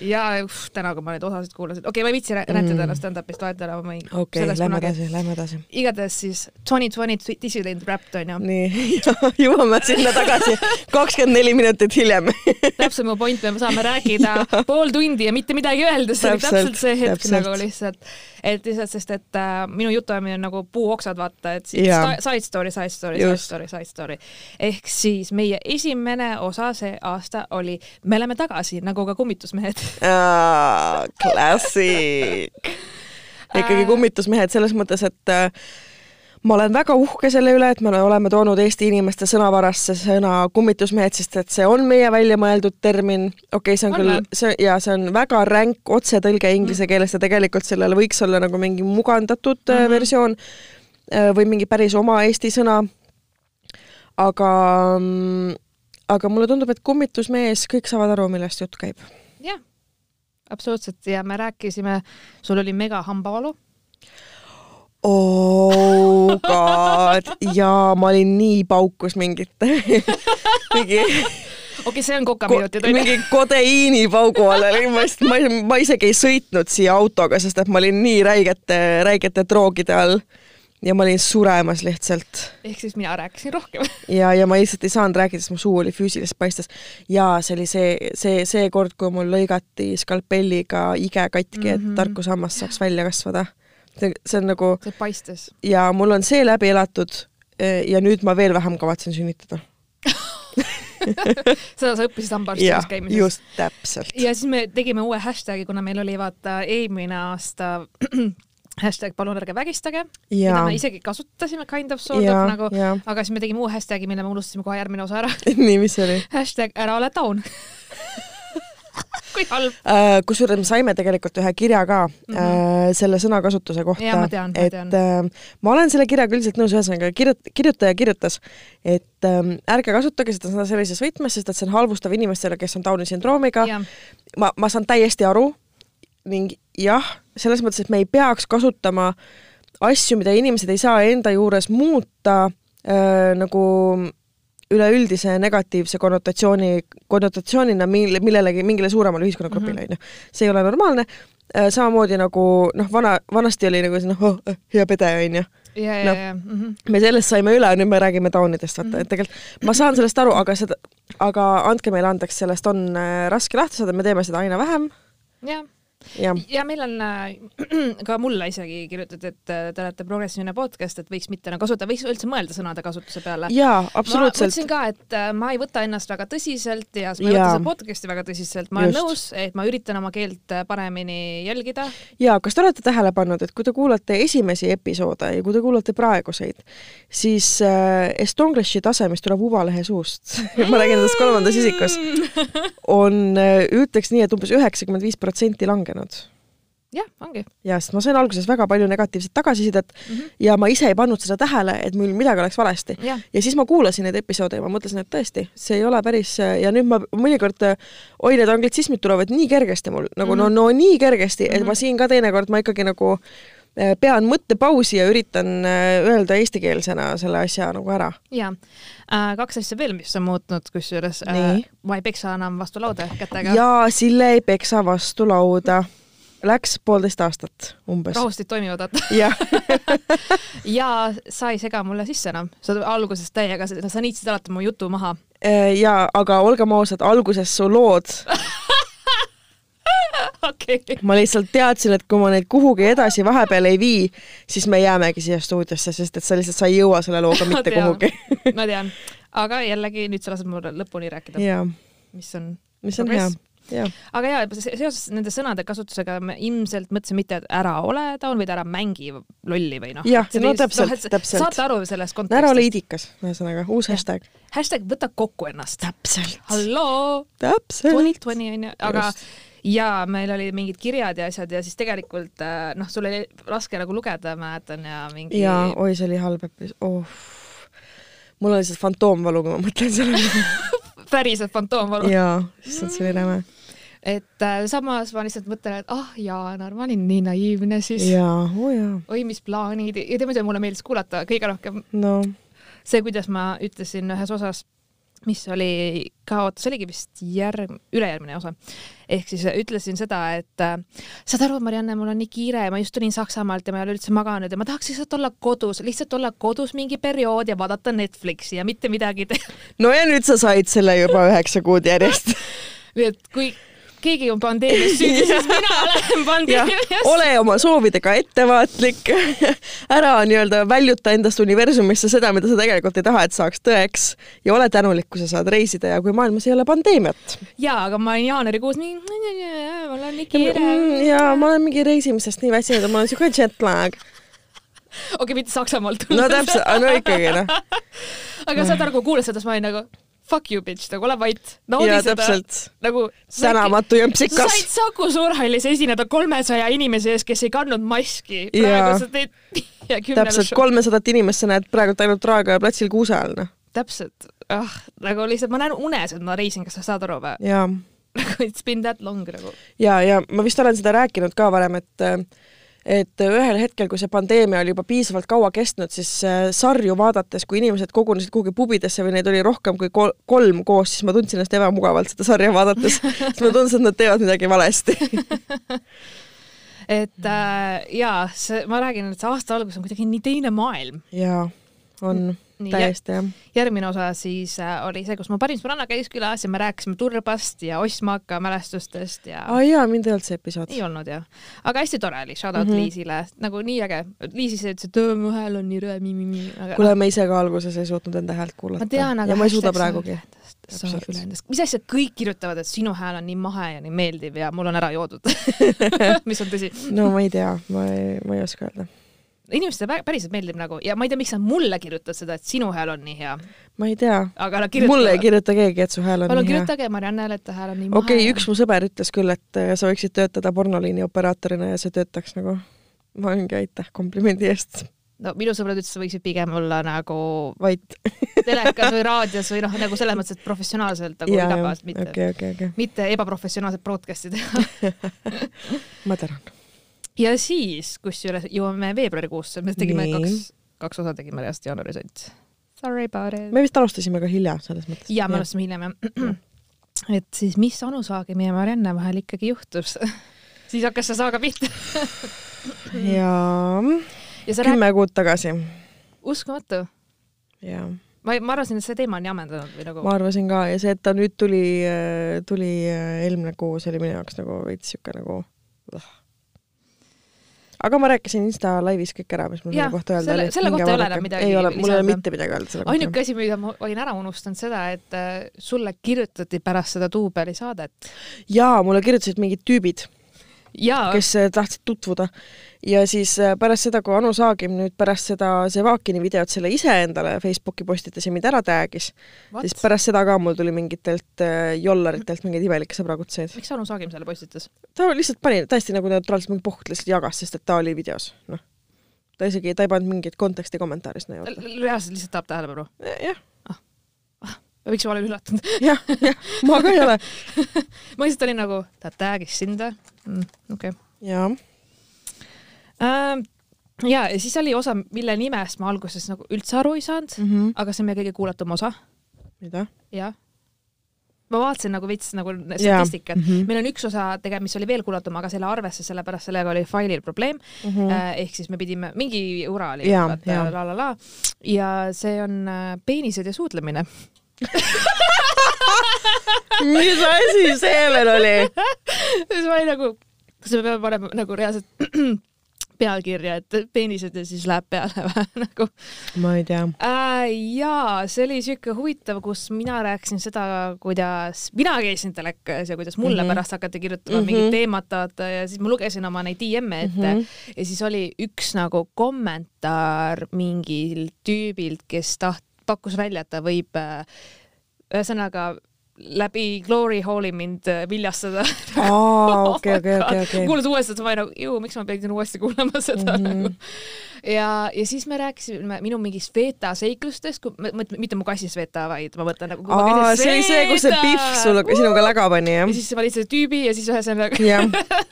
Ja uff, täna, kui ma neid osasid kuulasin, okei okay,, ma ei viitsi rää- rääkida mm. stand-up'ist vahet ära, ma ei. okei, lähme edasi, lähme edasi. igatahes siis Twenty Twenty Dissident Wrapped onju. nii, <laughs> jõuame sinna tagasi kakskümmend neli minutit hiljem. täpselt mu point, me saame rääkida <laughs> pool tundi ja mitte midagi öelda, see oli Täpselt, see hetk täpselt. nagu lihtsalt, et lihtsalt, sest et äh, minu jutuajamine on nagu puuoksad, vaata, et siis sta- side story, side story, side story, side story. ehk siis meie esimene osa see aasta oli Me oleme tagasi, nagu ka kummitusmehed. klassik. ikkagi kummitusmehed selles mõttes, et äh, ma olen väga uhke selle üle, et me oleme toonud Eesti inimeste sõnavarasse sõna kummitusmehed, sest et see on meie välja mõeldud termin. okei okay,, see on, On küll see ja see on väga ränk otsetõlge inglise keelest ja tegelikult sellel võiks olla nagu mingi mugandatud mm. -hmm. versioon äh, või mingi päris oma Eesti sõna. aga, aga mulle tundub, et kummitusmees, kõik saavad aru, millest jutt käib absoluutselt ja me rääkisime, sul oli mega hambavalu. oh god, jaa, ma olin nii paukus mingite, <laughs> mingi okei okay,, see on kokaminutid ko, onju. mingi kodeiinipaugu all olin, ma just, ma, ma isegi ei sõitnud siia autoga, sest et ma olin nii räigete, räigete droogide all ja ma olin suremas lihtsalt ehk siis mina rääkisin rohkem. <laughs> ja, ja ma lihtsalt ei saanud rääkida, sest mu suu oli füüsiliselt paistes. ja see oli see, see, see kord, kui mul lõigati skalpelliga ige katki, et Mhm. mm -hmm. tarkushammas saaks välja kasvada. see, on nagu see paistes. ja mul on see läbi elatud eh, ja nüüd ma veel vähem kavatsen sünnitada. <laughs> seda sa õppisid hambaarstis, käimises. just täpselt. ja siis me tegime uue hashtag'i, kuna meil oli vaata eelmine aasta <clears throat> hashtag palun ärge vägistage, mida ja me, isegi kasutasime kind of sort of, nagu, aga siis me tegime uue hashtag'i, mille me unustasime kohe järgmine osa ära. <laughs> nii, mis see oli? hashtag ära ole taun. <laughs> kui halb. kusjuures me saime tegelikult ühe kirja ka mm -hmm. selle sõnakasutuse kohta. Et äh, ma olen selle kirjaga üldiselt nõus, ühesõnaga kirjut-, kirjutaja kirjutas, et ähm, ärge kasutage seda sõna sellises võtmes, sest et see on halvustav inimestele, kes on Downi sündroomiga. ma, ma saan täiesti aru ning jah, selles mõttes, et me ei peaks kasutama asju, mida inimesed ei saa enda juures muuta äh, nagu üleüldise negatiivse konnotatsiooni, konnotatsioonina mille, millelegi, mingile suuremale ühiskonnagrupile, onju. see ei ole normaalne äh,. samamoodi nagu noh, vana, vanasti oli nagu see noh oh,, hea pede, Noh. ja, mhm. me sellest saime üle, nüüd me räägime taunidest, vaata, et tegelikult ma saan sellest aru, aga seda, aga andke meile andeks, sellest on äh, raske lahti saada, me teeme seda aina vähem jah ja ja meil on äh, <clears throat> ka mulle isegi kirjutati, et äh, te olete progressiivne podcast, et võiks mitte nagu kasutada, võiks üldse mõelda sõnade kasutuse peale. jaa, ma absoluutselt mõtlesin. ka, et äh, ma ei võta ennast väga tõsiselt ja ma ei Jaa. võta seda podcast'i väga tõsiselt, ma olen Just. nõus, et ma üritan oma keelt paremini jälgida. ja kas te olete tähele pannud, et kui te kuulate esimesi episoode ja kui te kuulate praeguseid, siis äh, Estonglishi tase, mis tuleb Uvalehe suust <laughs> ma räägin endast kolmandas isikus, on ütleks nii, et umbes üheksakümmend viis protsenti langenud jah, ongi ja sest ma sain alguses väga palju negatiivset tagasisidet mm. -hmm. ja ma ise ei pannud seda tähele, et mul midagi oleks valesti. jah, ja siis ma kuulasin neid episoode ja ma mõtlesin, et tõesti, see ei ole päris ja nüüd ma mõnikord, oi, need anglitsismid tulevad nii kergesti mul nagu no, Mhm. no nii kergesti, et Mhm. ma siin ka teinekord ma ikkagi nagu pean mõttepausi ja üritan äh, öelda eestikeelsena selle asja nagu ära. ja äh, kaks asja veel, mis on muutunud, kusjuures äh, ma ei peksa enam vastu lauda kätega. ja Sille ei peksa vastu lauda. Läks poolteist aastat umbes. rahustid toimivad, vaata. jah, <laughs> ja sa ei sega mulle sisse enam, sa algusest täiega, sa niitsid alati mu jutu maha. ja aga olgem ausad, alguses su lood <laughs> okay.. ma lihtsalt teadsin, et kui ma neid kuhugi edasi vahepeal ei vii, siis me jäämegi siia stuudiosse, sest et sa lihtsalt, sa ei jõua selle looga <laughs> mitte tean. kuhugi. ma tean, aga jällegi nüüd sa lased mul lõpuni rääkida, jaa, mis on mis on hea. jah, aga ja se- seoses nende sõnade kasutusega me ilmselt mõtlesime mitte, et ära ole taun, vaid ära mängi lolli või noh. Jah, no täpselt, täpselt. saate aru sellest ära ole kontekstist. idikas, ühesõnaga uus Jah. hashtag. hashtag võta kokku ennast. täpselt, halloo, täpselt. twenty twenty onju, aga Just. Ja meil olid mingid kirjad ja asjad ja siis tegelikult äh, noh, sul oli raske nagu lugeda, mäletan ja mingi jaa, oi, see oli halb episood oh.. mul on lihtsalt fantoomvalu, kui ma mõtlen sellele. <laughs> päriselt fantoomvalu. jaa, issand, see oli räme. et äh, samas ma lihtsalt mõtlen, et ah Jaanar, ma olin nii naiivne siis. jaa, oo jaa, oi, mis plaanid ja tead, mida mulle meeldis kuulata kõige rohkem no see, kuidas ma ütlesin ühes osas, mis oli ka, oota, see oligi vist järg, ülejärgmine osa. ehk siis ütlesin seda, et äh, saad aru, Marianne, mul on nii kiire, ma just tulin Saksamaalt ja ma ei ole üldse maganud ja ma tahaks lihtsalt olla kodus, lihtsalt olla kodus mingi periood ja vaadata Netflixi ja mitte midagi teha. no ja nüüd sa said selle juba üheksa kuud järjest. <laughs> nii et kui keegi on pandeemias süüdi, siis <laughs> mina olen jah, pandeemias. ole oma soovidega ettevaatlik, <laughs> ära nii-öelda väljuta endast universumisse seda, mida sa tegelikult ei taha, et saaks tõeks ja ole tänulik, kui sa saad reisida ja kui maailmas ei ole pandeemiat. jaa, aga ma olin jaanuarikuus nii, mul on nii kiire. ja ma olen mingi reisimisest nii väsinud mul on siuke jet lag. okei, mitte Saksamaalt no täpselt, no ikkagi noh. <laughs> aga saad aru, kui kuulasin seda, siis ma olin nagu fuck you bitch, nagu ole vait, naudi ja seda. täpselt, nagu tänamatu sa jõmpsikas said. Saku Suurhallis esineda kolmesaja inimese ees, kes ei kandnud maski. Praegu sa teed <laughs> täpselt, kolmesadat inimest sa näed praegult ainult Raekoja platsil kuuse all, noh. täpselt, ah, nagu lihtsalt ma näen unes, et ma reisin, kas sa saad aru või? jaa <laughs> nagu it's been that long nagu. ja, ja ma vist olen seda rääkinud ka varem, et et ühel hetkel, kui see pandeemia oli juba piisavalt kaua kestnud, siis äh, sarju vaadates, kui inimesed kogunesid kuhugi pubidesse või neid oli rohkem kui kol kolm koos, siis ma tundsin ennast ebamugavalt seda sarja vaadates, <laughs> sest ma tundsin, et nad teevad midagi valesti. <laughs> et äh, jaa, see, ma räägin, et see aasta algus on kuidagi nii teine maailm. jaa, on Nii, täiesti jah. järgmine osa siis äh, oli see, kus mu parim sõbranna käis külas ja me rääkisime Turbast ja Osmaka mälestustest ja aa jaa, mind ei olnud see episood. ei olnud jah, aga hästi tore oli, shout out mm. -hmm. Liisile, nagu nii äge. Liis ise ütles, et "Öö, mu hääl on nii rõve, mi-mi-mi, kuule, ma ise ka alguses ei suutnud enda häält kuulata. ma tean, aga ja ma ei suuda praegugi. saab üle endast, mis asja kõik kirjutavad, et sinu hääl on nii mahe ja nii meeldiv ja mul on ära joodud <laughs> mis on tõsi. no ma ei tea, ma ei, ma ei oska öelda. Inimestele pä- päriselt meeldib nagu ja ma ei tea, miks nad mulle kirjutavad seda, et sinu hääl on nii hea, ma ei tea. mulle ei kirjuta keegi, et su hääl on palun nii hea. kirjutage Mariannele, et ta hääl on nii mahe. okei okay,, üks mu sõber ütles küll, et äh, sa võiksid töötada pornoliini operaatorina ja see töötaks nagu. ma olingi aitäh komplimendi eest, no minu sõbrad ütlesid, sa võiksid pigem olla nagu vait. telekas või raadios või noh, nagu selles mõttes, et professionaalselt nagu igapäevaselt, mitte okay., okei, okei, mitte ebaprofessionaalset broadcast'i teha. <laughs> ma tänan. Ja siis, kusjuures jõuame veebruarikuusse, me tegime Nii. kaks, kaks osa tegime reast jaanuaris ainult. Sorry about it. me vist alustasime ka hilja selles mõttes. ja me alustasime hiljem jah. <clears throat> et siis, mis Anu Saagimi ja Marianne vahel ikkagi juhtus? <laughs> siis hakkas see saaga pihta <clears throat> ja ja kümme kuud tagasi, uskumatu. ja ma, ma arvasin, et see teema on nii ammendanud või nagu ma arvasin ka ja see, et ta nüüd tuli, tuli äh, eelmine kuu, see oli minu jaoks nagu veits siuke nagu aga ma rääkisin Insta laivis kõik ära, mis mul selle kohta öelda selle- oli. selle kohta ei ole enam midagi ei ole, mul ei ole mitte midagi öelda selle kohta. ainuke asi, mida ma olin ära unustanud, seda, et äh, sulle kirjutati pärast seda duubeli saadet. Jaa, mulle kirjutasid mingid tüübid, kes äh, tahtsid tutvuda ja siis äh, pärast seda, kui Anu Saagim nüüd pärast seda Sevakini videot selle iseendale Facebooki postitas ja mind ära tag'is, siis pärast seda ka mul tuli mingitelt äh, jollaritelt mingeid imelikke sõbrakutseid. miks Anu Saagim selle postitas? ta lihtsalt pani täiesti nagu neutraalselt mingi pohhut lihtsalt jagas, sest et ta oli videos, noh. ta isegi, ta ei pannud mingit konteksti kommentaari sinna juurde. reaalselt lihtsalt tahab tähelepanu. jah, miks ma olen üllatunud? <laughs> jah, jah, ma ka ei ole. <laughs> ma lihtsalt olin nagu, ta tag'is sind või mm,? okei okay. jaa, ähm,. ja, ja siis oli osa, mille nimest ma alguses nagu üldse aru ei saanud mm, -hmm. aga see on meie kõige kuulatum osa, mida? jah. ma vaatasin nagu veits nagu statistikat mm, -hmm. meil on üks osa tegelikult, mis oli veel kuulatum, aga selle arvesse, sellepärast sellega oli failil probleem mm. -hmm. ehk siis me pidime, mingi ura oli, Jaa, jaa. la la la ja see on äh, peenised ja suudlemine. mis asi see veel oli? <laughs> siis ma olin nagu, kas me peame panema nagu reaalselt <clears throat> pealkirja, et peenised ja siis läheb peale või <laughs> nagu ma ei tea. äh,. ja see oli siuke huvitav, kus mina rääkisin seda, kuidas mina käisin telekas ja kuidas mulle mm. -hmm. pärast hakati kirjutama mm. -hmm. mingit teemat vaata ja siis ma lugesin oma neid DM-e ette mm. -hmm. ja siis oli üks nagu kommentaar mingilt tüübilt, kes taht-, pakkus välja, et ta võib äh, ühesõnaga läbi Glory Halli mind äh, viljastada <laughs> okei, okei, okei, okei. kuulas uuesti, et ma nagu, ju miks ma pidin uuesti kuulama seda mm. -hmm. nagu. ja, ja siis me rääkisime minu mingist Sveta seiklustest, mitte mu kassi Sveta, vaid ma mõtlen nagu. aa, see oli see, kus see Pihv sul sinuga läga pani, jah ja? siis valid selle tüübi ja siis ühesõnaga jah,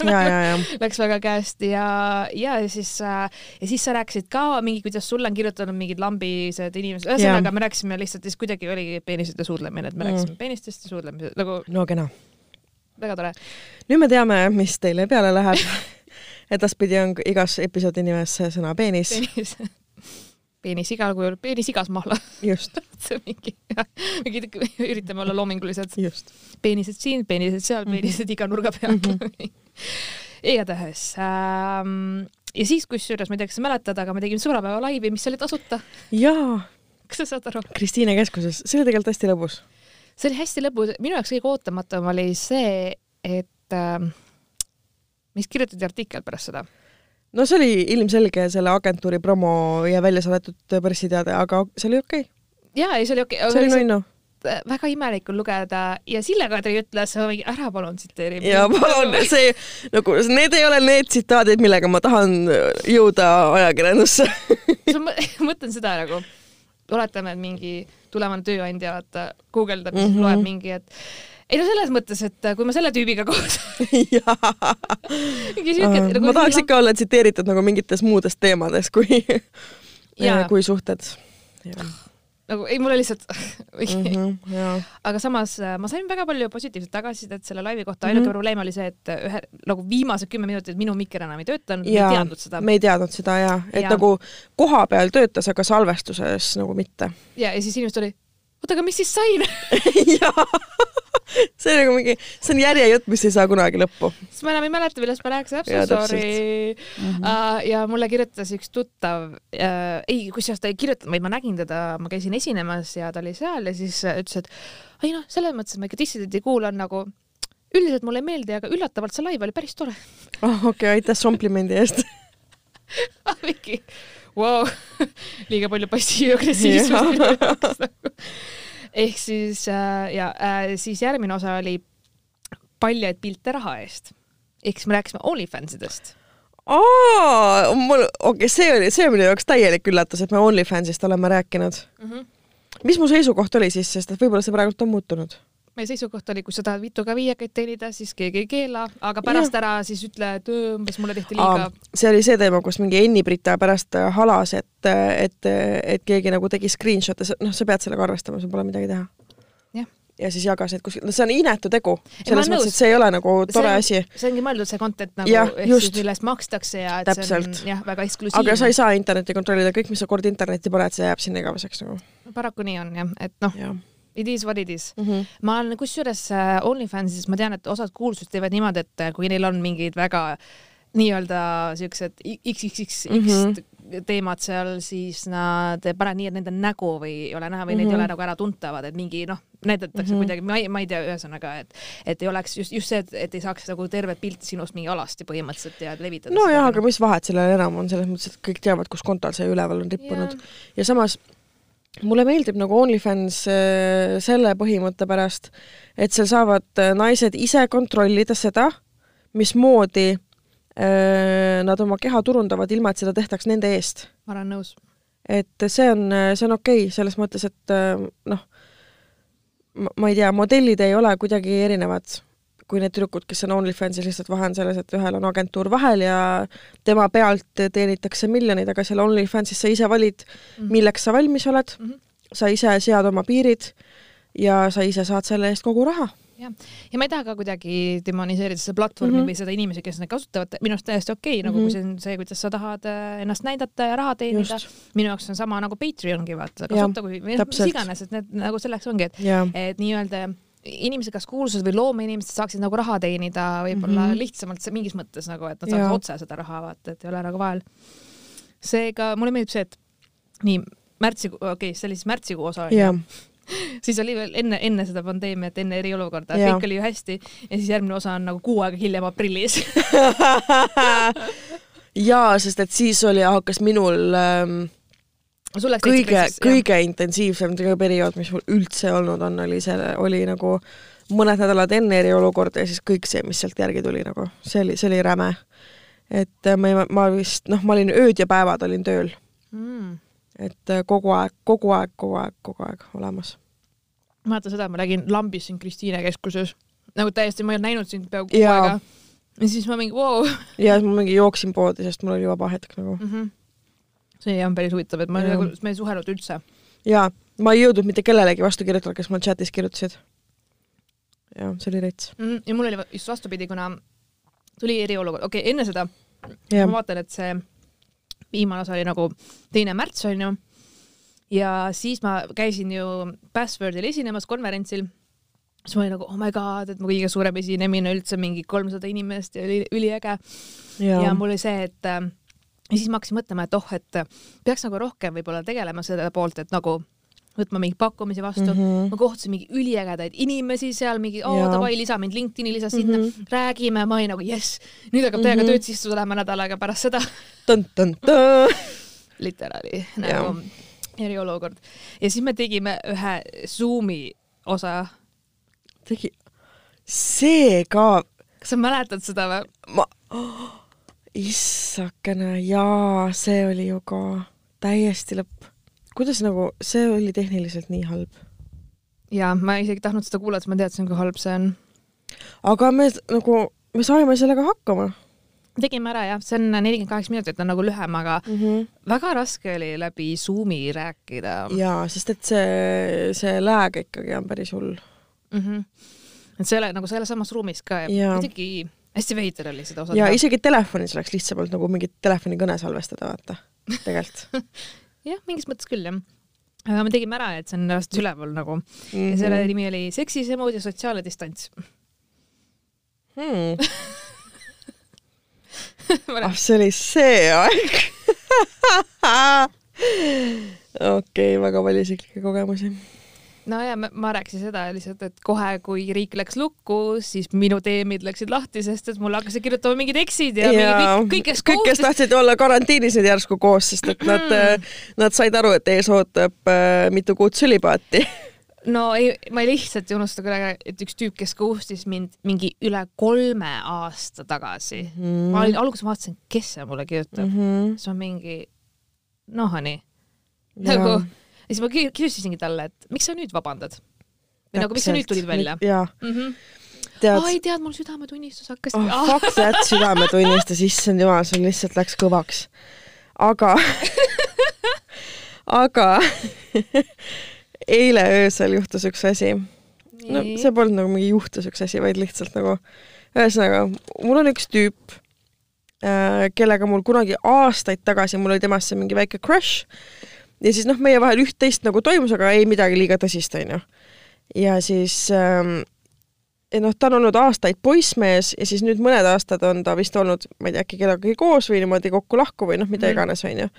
ja, ja, ja. läks väga käest ja, ja siis äh, ja siis sa rääkisid ka mingi, kuidas sulle on kirjutanud mingid lambised inimesed, ühesõnaga me rääkisime lihtsalt siis kuidagi oli peenised ja suudlemine, et me Mm. rääkisime peenistest ja suudlemisest, nagu no kena. väga tore. nüüd me teame, mis teile peale läheb. <laughs> edaspidi on igas episoodi nimes sõna peenis, peenis, peenis igal kujul, peenis igas mahla just, <laughs> see on mingi, <laughs> mingi, üritame olla loomingulised. just. peenised siin, peenised seal, Mhm. peenised iga nurga peal mm. -hmm. igatahes ähm,. ja siis, kusjuures ma ei tea, kas sa mäletad, aga me tegime sõbrapäeva laivi, mis oli tasuta. jaa, kas sa saad aru? Kristiine keskuses, see oli tegelikult hästi lõbus. See oli hästi lõbus, minu jaoks kõige ootamatum oli see, et ähm, meist kirjutati artikkel pärast seda. no see oli ilmselge selle agentuuri promo ja välja saadetud pressiteade, aga see oli okei okay., ja, ja see oli okei see oli okay,, nunnu. väga imelik on lugeda ja Sille Kadri ütles, ära palun tsiteeri. ja palun, see nagu, need ei ole need tsitaadid, millega ma tahan jõuda ajakirjandusse. <laughs> ma mõ- mõtlen seda nagu, oletame, et mingi tulevane tööandja vaata guugeldab ja Mhm. siis loeb mingi, et ei no selles mõttes, et kui ma selle tüübiga koos <laughs> <laughs> mingi siuke nagu ma tahaks ikka olla tsiteeritud nagu mingites muudes teemades kui, Jaa. <laughs> kui suhted. Nagu ei, mul oli lihtsalt <laughs> Mhm, jaa, aga samas äh, ma sain väga palju positiivset tagasisidet selle laivi kohta, Mhm. ainuke probleem oli see, et ühe nagu viimased kümme minutit minu mikker enam ei töötanud, ma ei teadnud seda. me ei teadnud seda ja, et Jaa. nagu koha peal töötas, aga salvestuses nagu mitte. ja, ja siis inimesed oli, oota, aga mis siis sai? <laughs> jaa, see on nagu mingi, see on järjejutt, mis ei saa kunagi lõppu. siis ma enam ei mäleta, millest ma rääkisin, so sorry. Mhm. Uh, ja mulle kirjutas üks tuttav uh,, ei, kusjuures ta ei kirjutanud, vaid ma nägin teda, ma käisin esinemas ja ta oli seal ja siis uh, ütles, et ei noh, selles mõttes, et ma ikka dissidenti kuulan nagu üldiselt mulle ei meeldi, aga üllatavalt see laiv oli päris tore. oh,. okei aitäh komplimendi eest. <laughs> mingi wow. <laughs> liiga palju passiiv-agressiivsust minu jaoks <laughs> nagu. ehk siis äh, ja äh, siis järgmine osa oli paljaid pilte raha eest. ehk siis me rääkisime OnlyFansidest. aa, mul, okei okay,, see oli, see on minu jaoks täielik üllatus, et me OnlyFansist oleme rääkinud. Mm -hmm. mis mu seisukoht oli siis, sest et võib-olla see praegult on muutunud? Meie seisukoht oli, kui sa tahad vituga viiekaid teenida, siis keegi ei keela, aga pärast Jah. ära siis ütle, et umbes mulle tehti liiga. see oli see teema, kus mingi Enni-Brita pärast äh, halas, et, et, et keegi nagu tegi screenshot'e, noh, sa pead sellega arvestama, sul pole midagi teha. Ja siis jagas neid kuskil, no see on inetu tegu, selles mõttes, et see ei ole nagu tore asi, see ongi mõeldud see content nagu, ehk siis mille eest makstakse ja et see Täpselt. on jah, väga eksklusiivne. aga sa ei saa internetti kontrollida, kõik, mis sa kord internetti paned, see jääb sinna igaveseks nagu. paraku nii on jah, et noh, jah it is what it is. mm -hmm. ma olen kusjuures äh, OnlyFansis, ma tean, et osad kuulsused teevad niimoodi, et äh, kui neil on mingid väga nii-öelda siuksed XXX mm Mhm. -hmm. teemad seal, siis nad panevad nii, et nende nägu või ei ole näha või mm -hmm. need ei Mhm. ole nagu äratuntavad, et mingi noh, näidatakse mm Mhm. -hmm. kuidagi, ma ei, ma ei tea, ühesõnaga, et et ei oleks just, just see, et, ei saaks nagu tervet pilti sinust mingi alasti põhimõtteliselt ja levitada. nojah, aga mis vahet sellel enam on, selles mõttes, et kõik teavad, kus kontol see üleval on rippunud Jah. ja samas mulle meeldib nagu OnlyFans äh, selle põhimõtte pärast, et seal saavad äh, naised ise kontrollida seda, mismoodi äh, nad oma keha turundavad, ilma et seda tehtaks nende eest. ma olen nõus. et see on, see on okei okay, selles mõttes, et noh, ma ei tea, modellid ei ole kuidagi erinevad kui need tüdrukud, kes on OnlyFansis, lihtsalt vahe on selles, et ühel on agentuur vahel ja tema pealt teenitakse miljoneid, aga seal OnlyFansis sa ise valid, milleks sa valmis oled mm, Mhm. -hmm. sa ise sead oma piirid ja sa ise saad selle eest kogu raha. jah, ja ma ei taha ka kuidagi demoniseerida seda platvormi mm Mhm. -hmm. või seda inimesi, kes neid kasutavad, minu arust täiesti okei okay,, nagu Mhm. kui see on see, kuidas sa tahad äh, ennast näidata ja raha teenida minu jaoks on sama nagu Patreongi vaata, kasuta kui noh, mis iganes, et need nagu selleks ongi, et et nii-öelda inimesed, kas kuulsused või loomeinimesed saaksid nagu raha teenida võib-olla mm -hmm. lihtsamalt see mingis mõttes nagu, et nad saaks otse seda raha vaata, et ei ole nagu vahel. seega mulle meeldib see, et nii märtsikuu, okei okay,, see oli siis märtsikuu osa onju. <laughs> Siis oli veel enne, enne seda pandeemiat, enne eriolukorda, kõik oli ju hästi ja siis järgmine osa on nagu kuu aega hiljem aprillis. <laughs> Jaa, sest et siis oli, hakkas minul ähm, kõige, kõige intensiivsem periood, mis mul üldse olnud on, oli see, oli nagu mõned nädalad enne eriolukorda ja siis kõik see, mis sealt järgi tuli nagu, see oli, see oli räme. et äh, ma, ma vist, noh, ma olin ööd ja päevad olin tööl mm.. et äh, kogu aeg, kogu aeg, kogu aeg, kogu aeg olemas. ma mäletan seda, ma nägin lambis siin Kristiine keskuses, nagu täiesti, ma ei olnud näinud sind peaaegu kuu aega ja siis ma mingi vau wow.. ja siis ma mingi jooksin poodi, sest mul oli vaba hetk nagu mm. -hmm. See on päris huvitav, et ma ja. nagu, me ei suhelnud üldse. ja, ma ei jõudnud mitte kellelegi vastu kirjutada, kes mul chatis kirjutasid. ja see oli rets mm. ja mul oli just vastupidi, kuna tuli eriolukord, okei okay,, enne seda ja. ma vaatan, et see viimane osa oli nagu teine märts onju. ja siis ma käisin ju Passwordil esinemas konverentsil siis ma olin nagu oh my god, et mu kõige suurem esinemine üldse mingi kolmsada inimest ja oli üliäge. ja mul oli see, et äh, ja siis ma hakkasin mõtlema, et oh, et peaks nagu rohkem võib-olla tegelema selle poolt, et nagu võtma mingeid pakkumisi vastu mm. -hmm. ma kohtasin mingi üliägedaid inimesi seal, mingi oo davai, lisa mind LinkedIni, lisa sinna mm, -hmm. räägime, ma olin nagu jess, nüüd hakkab täiega mm -hmm. tööd sisse tulema nädal aega pärast seda. <laughs> literaali nagu eriolukord. ja siis me tegime ühe Zoomi osa tegi, see ka. kas sa mäletad seda või? ma oh,, issakene, jaa, see oli ju ka täiesti lõpp. kuidas nagu, see oli tehniliselt nii halb? jaa, ma isegi tahtnud seda kuulata, ma teadsin, kui halb see on. aga me nagu, me saime sellega hakkama tegime ära jah, see on nelikümmend kaheksa minutit, on nagu lühem, aga mm -hmm. väga raske oli läbi Zoomi rääkida. jaa, sest et see, see lääg ikkagi on päris hull mm. -hmm. et selle nagu selles samas ruumis ka muidugi hästi veider oli seda osa teha. ja isegi telefonis oleks lihtsam olnud nagu mingit telefonikõne salvestada, vaata, tegelikult <laughs> jah, mingis mõttes küll jah aga me tegime ära, et see on reaalselt üleval nagu mm. -hmm. ja selle nimi oli Seksisemud ja sotsiaalne distants hmm. <laughs> ah, see oli see aeg <laughs> okei okay,, väga palju isiklikke kogemusi no ja ma, ma rääkisin seda lihtsalt, et kohe, kui riik läks lukku, siis minu teemid läksid lahti, sest et mulle hakkasid kirjutama mingid eksid ja, ja kõik, kõik, kes kõik, kes tahtsid olla karantiinis nüüd järsku koos, sest et nad mm., nad said aru, et ees ootab äh, mitu kuud sülipaati. <laughs> No ei, ma ei lihtsalt ei unusta kuidagi, et üks tüüp, kes ghost'is mind mingi üle kolme aasta tagasi mm, ma olin, alguses vaatasin, kes see mulle kirjutab. Mm, -hmm. siis on mingi noh, nii. Nagu ja siis ma küsisingi talle, et miks sa nüüd vabandad? või nagu, miks sa nüüd tulid välja? mm -hmm. tead... ai, tead, mul südametunnistus hakkas oh,. Fuck that <laughs> südametunnistus, issand jumal, sul lihtsalt läks kõvaks. aga <laughs> aga <laughs> eile öösel juhtus üks asi. no see polnud nagu mingi juhtus üks asi, vaid lihtsalt nagu ühesõnaga, mul on üks tüüp äh,, kellega mul kunagi aastaid tagasi, mul oli temasse mingi väike crush ja siis noh, meie vahel üht-teist nagu toimus, aga ei midagi liiga tõsist, onju. ja siis ähm, noh, ta on olnud aastaid poissmees ja siis nüüd mõned aastad on ta vist olnud, ma ei tea, äkki kellegagi koos või niimoodi kokku-lahku või noh, mida mm. iganes, onju.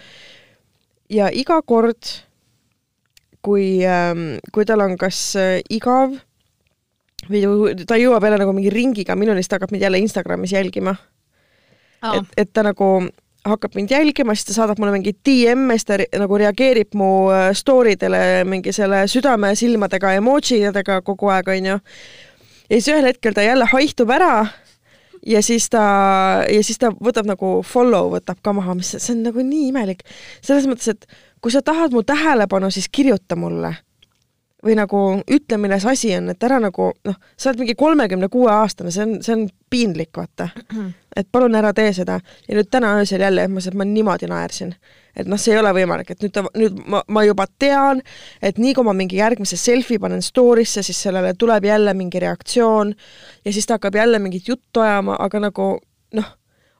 ja iga kord, kui ähm,, kui tal on kas äh, igav või ta jõuab jälle nagu mingi ringiga minuni, siis ta hakkab mind jälle Instagramis jälgima oh.. et, et ta nagu hakkab mind jälgima, siis ta saadab mulle mingeid DM-e, siis ta nagu reageerib mu äh, story dele mingi selle südame silmadega emoji dega kogu aeg, onju. ja siis ühel hetkel ta jälle haihtub ära ja siis ta, ja siis ta võtab nagu follow võtab ka maha, mis, see on nagu nii imelik. selles mõttes, et kui sa tahad mu tähelepanu, siis kirjuta mulle või nagu ütle, milles asi on, et ära nagu noh, sa oled mingi kolmekümne kuue aastane, see on, see on piinlik, vaata. et palun ära tee seda. ja nüüd täna öösel jälle, et ma, ma niimoodi naersin. et noh, see ei ole võimalik, et nüüd ta, nüüd ma, ma juba tean, et nii kui ma mingi järgmise selfie panen story'sse, siis sellele tuleb jälle mingi reaktsioon ja siis ta hakkab jälle mingit juttu ajama, aga nagu noh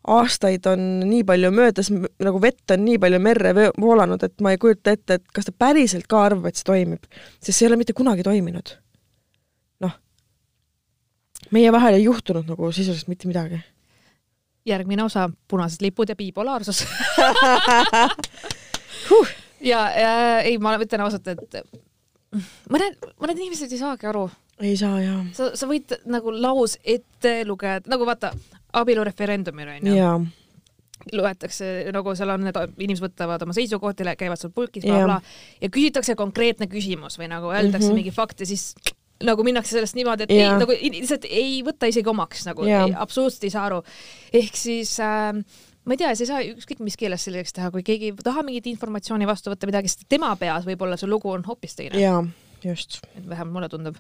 aastaid on nii palju möödas, nagu vett on nii palju merre voolanud, et ma ei kujuta ette, et kas ta päriselt ka arvab, et see toimib. sest see ei ole mitte kunagi toiminud. noh, meie vahel ei juhtunud nagu sisuliselt mitte midagi järgmine osa, punased lipud ja bipolaarsus <laughs> huh. ja, ja ei, ma ütlen ausalt, et mõned, mõned inimesed ei saagi aru. ei saa jaa. sa, sa võid nagu laus ette lugeda, nagu vaata, abielureferendumil onju jaa loetakse nagu seal on need inimesed võtavad oma seisukohti, käivad seal pulkis bla,, blablabla ja küsitakse konkreetne küsimus või nagu öeldakse mm -hmm. mingi fakt ja siis nagu minnakse sellest niimoodi, et ja. ei, nagu lihtsalt ei võta isegi omaks nagu, absoluutselt ei saa aru. ehk siis äh, ma ei tea, sa ei saa ükskõik mis keeles selliseks teha, kui keegi ei taha mingit informatsiooni vastu võtta midagi, sest tema peas võib-olla see lugu on hoopis teine. jaa, just. et vähemalt mulle tundub.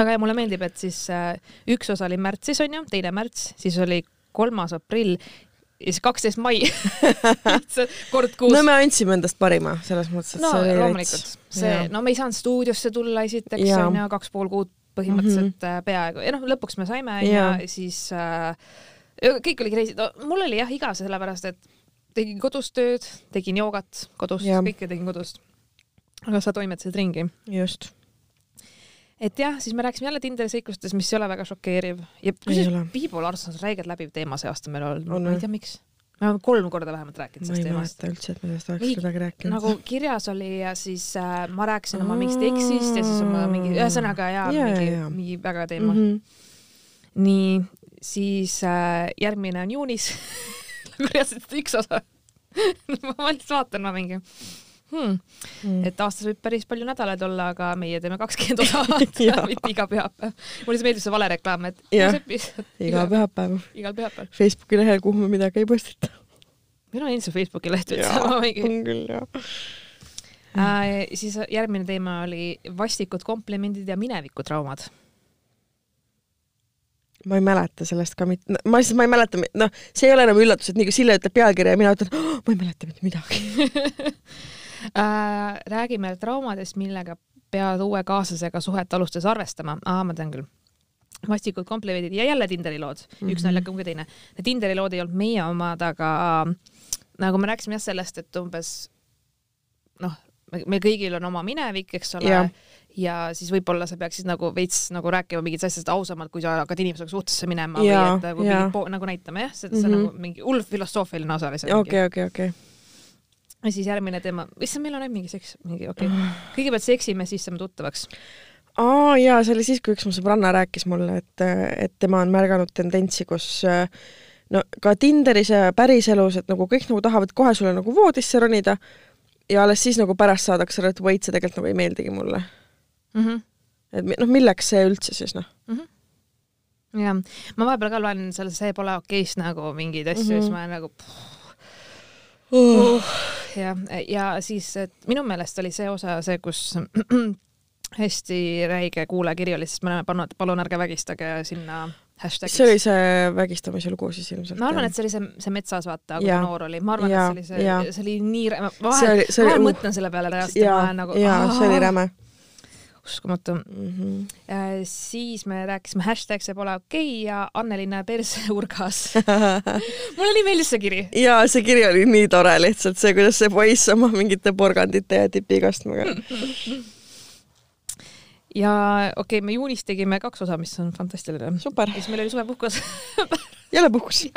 Aga ja mulle meeldib, et siis äh, üks osa oli märtsis onju, teine märts, siis oli kolmas aprill ja siis kaksteist mai <laughs> kord kuus. no me andsime endast parima selles mõttes, et no, see oli loomulikult, see, no me ei saanud stuudiosse tulla esiteks onju, kaks pool kuud põhimõtteliselt mm -hmm. peaaegu ja noh, lõpuks me saime ja siis äh, kõik oli crazy no,, mul oli jah igav sellepärast, et tegin kodus tööd, tegin joogat kodus, kõike tegin kodus. aga sa toimetasid ringi. just et jah, siis me rääkisime jälle Tinderi seiklustest, mis ei ole väga šokeeriv ja kusjuures bipolaarsus on räigelt läbiv teema see aasta meil olnud, ma ei tea, miks. me oleme kolm korda vähemalt rääkinud sellest teemast. ma ei mäleta üldse, et me sellest oleks kuidagi rääkinud. nagu kirjas oli ja siis äh, ma rääkisin oma mingist eksist ja siis oma mingi, ühesõnaga jaa ja,, mingi, mingi väga teema mm. -hmm. nii, siis äh, järgmine on juunis <laughs> reaalselt üks osa <laughs> ma lihtsalt vaatan, ma mingi hmm.. Mm. et aastas võib päris palju nädalaid olla, aga meie teeme kakskümmend osa <laughs> mitte iga pühapäev. mulle lihtsalt meeldis see valereklaam, et iga pühapäev. igal pühapäeval. Facebooki lehel, kuhu me midagi ei postita. meil on endiselt Facebooki leht üldse. on küll jah äh,. siis järgmine teema oli vastikud komplimendid ja minevikutraumad ma ei mäleta sellest ka mitte, ma lihtsalt, ma ei mäleta, noh, see ei ole enam üllatus, et nii kui Sille ütleb pealkirja ja mina ütlen oh,, ma ei mäleta mitte midagi. <laughs> räägime traumadest, millega pead uue kaaslasega suhet alustades arvestama. aa, ma tean küll vastikud komplimendid ja jälle Tinderi lood mm, -hmm. üks mhm. naljakam kui teine. Tinderi lood ei olnud meie omad, aga nagu me rääkisime jah sellest, et umbes noh, meil kõigil on oma minevik, eks ole yeah., ja siis võib-olla sa peaksid nagu veits nagu rääkima mingitest asjadest ausamalt, kui sa hakkad inimesega suhtesse minema ja, või et nagu, mingi, nagu näitama jah, see, see mm -hmm. nagu mingi hull filosoofiline osa lihtsalt. okei, okei, okei ja siis järgmine teema, issand, meil on ainult mingi seks, mingi okei okay.. kõigepealt seksime, siis saame tuttavaks. aa jaa, see oli siis, kui üks mu sõbranna rääkis mulle, et, et tema on märganud tendentsi, kus no ka Tinderis ja päriselus, et nagu kõik nagu tahavad kohe sulle nagu voodisse ronida ja alles siis nagu pärast saadakse aru, et vait, see tegelikult nagu ei meeldigi mulle mm. -hmm. et noh, milleks see üldse siis noh mm -hmm jah, ma vahepeal ka loen seal See pole okeis nagu mingeid asju mm, -hmm. siis ma olen nagu puh, uh. jah, ja siis, et minu meelest oli see osa see, kus <clears throat> hästi räige kuulajakiri oli, sest me oleme pannud, palun ärge vägistage sinna hashtagiks. see oli see vägistamise lugu siis ilmselt? ma arvan, et see oli see, see metsas, vaata, kui ta noor oli, ma arvan, et see oli see, see oli nii, vahel, vahel oli, mõtlen selle peale reaalselt ja ma olen nagu. jaa, see oli räme uskumatu mm. -hmm. siis me rääkisime hashtag see pole okei okay ja Annelinna perseurgas <laughs> <laughs> mulle nii meeldis see kiri. ja see kiri oli nii tore lihtsalt see, kuidas see poiss oma mingite porgandite ja tipikastmega <laughs> ja okei okay,, me juunis tegime kaks osa, mis on fantastiline. super. siis meil oli suvepuhkus jälle puhkus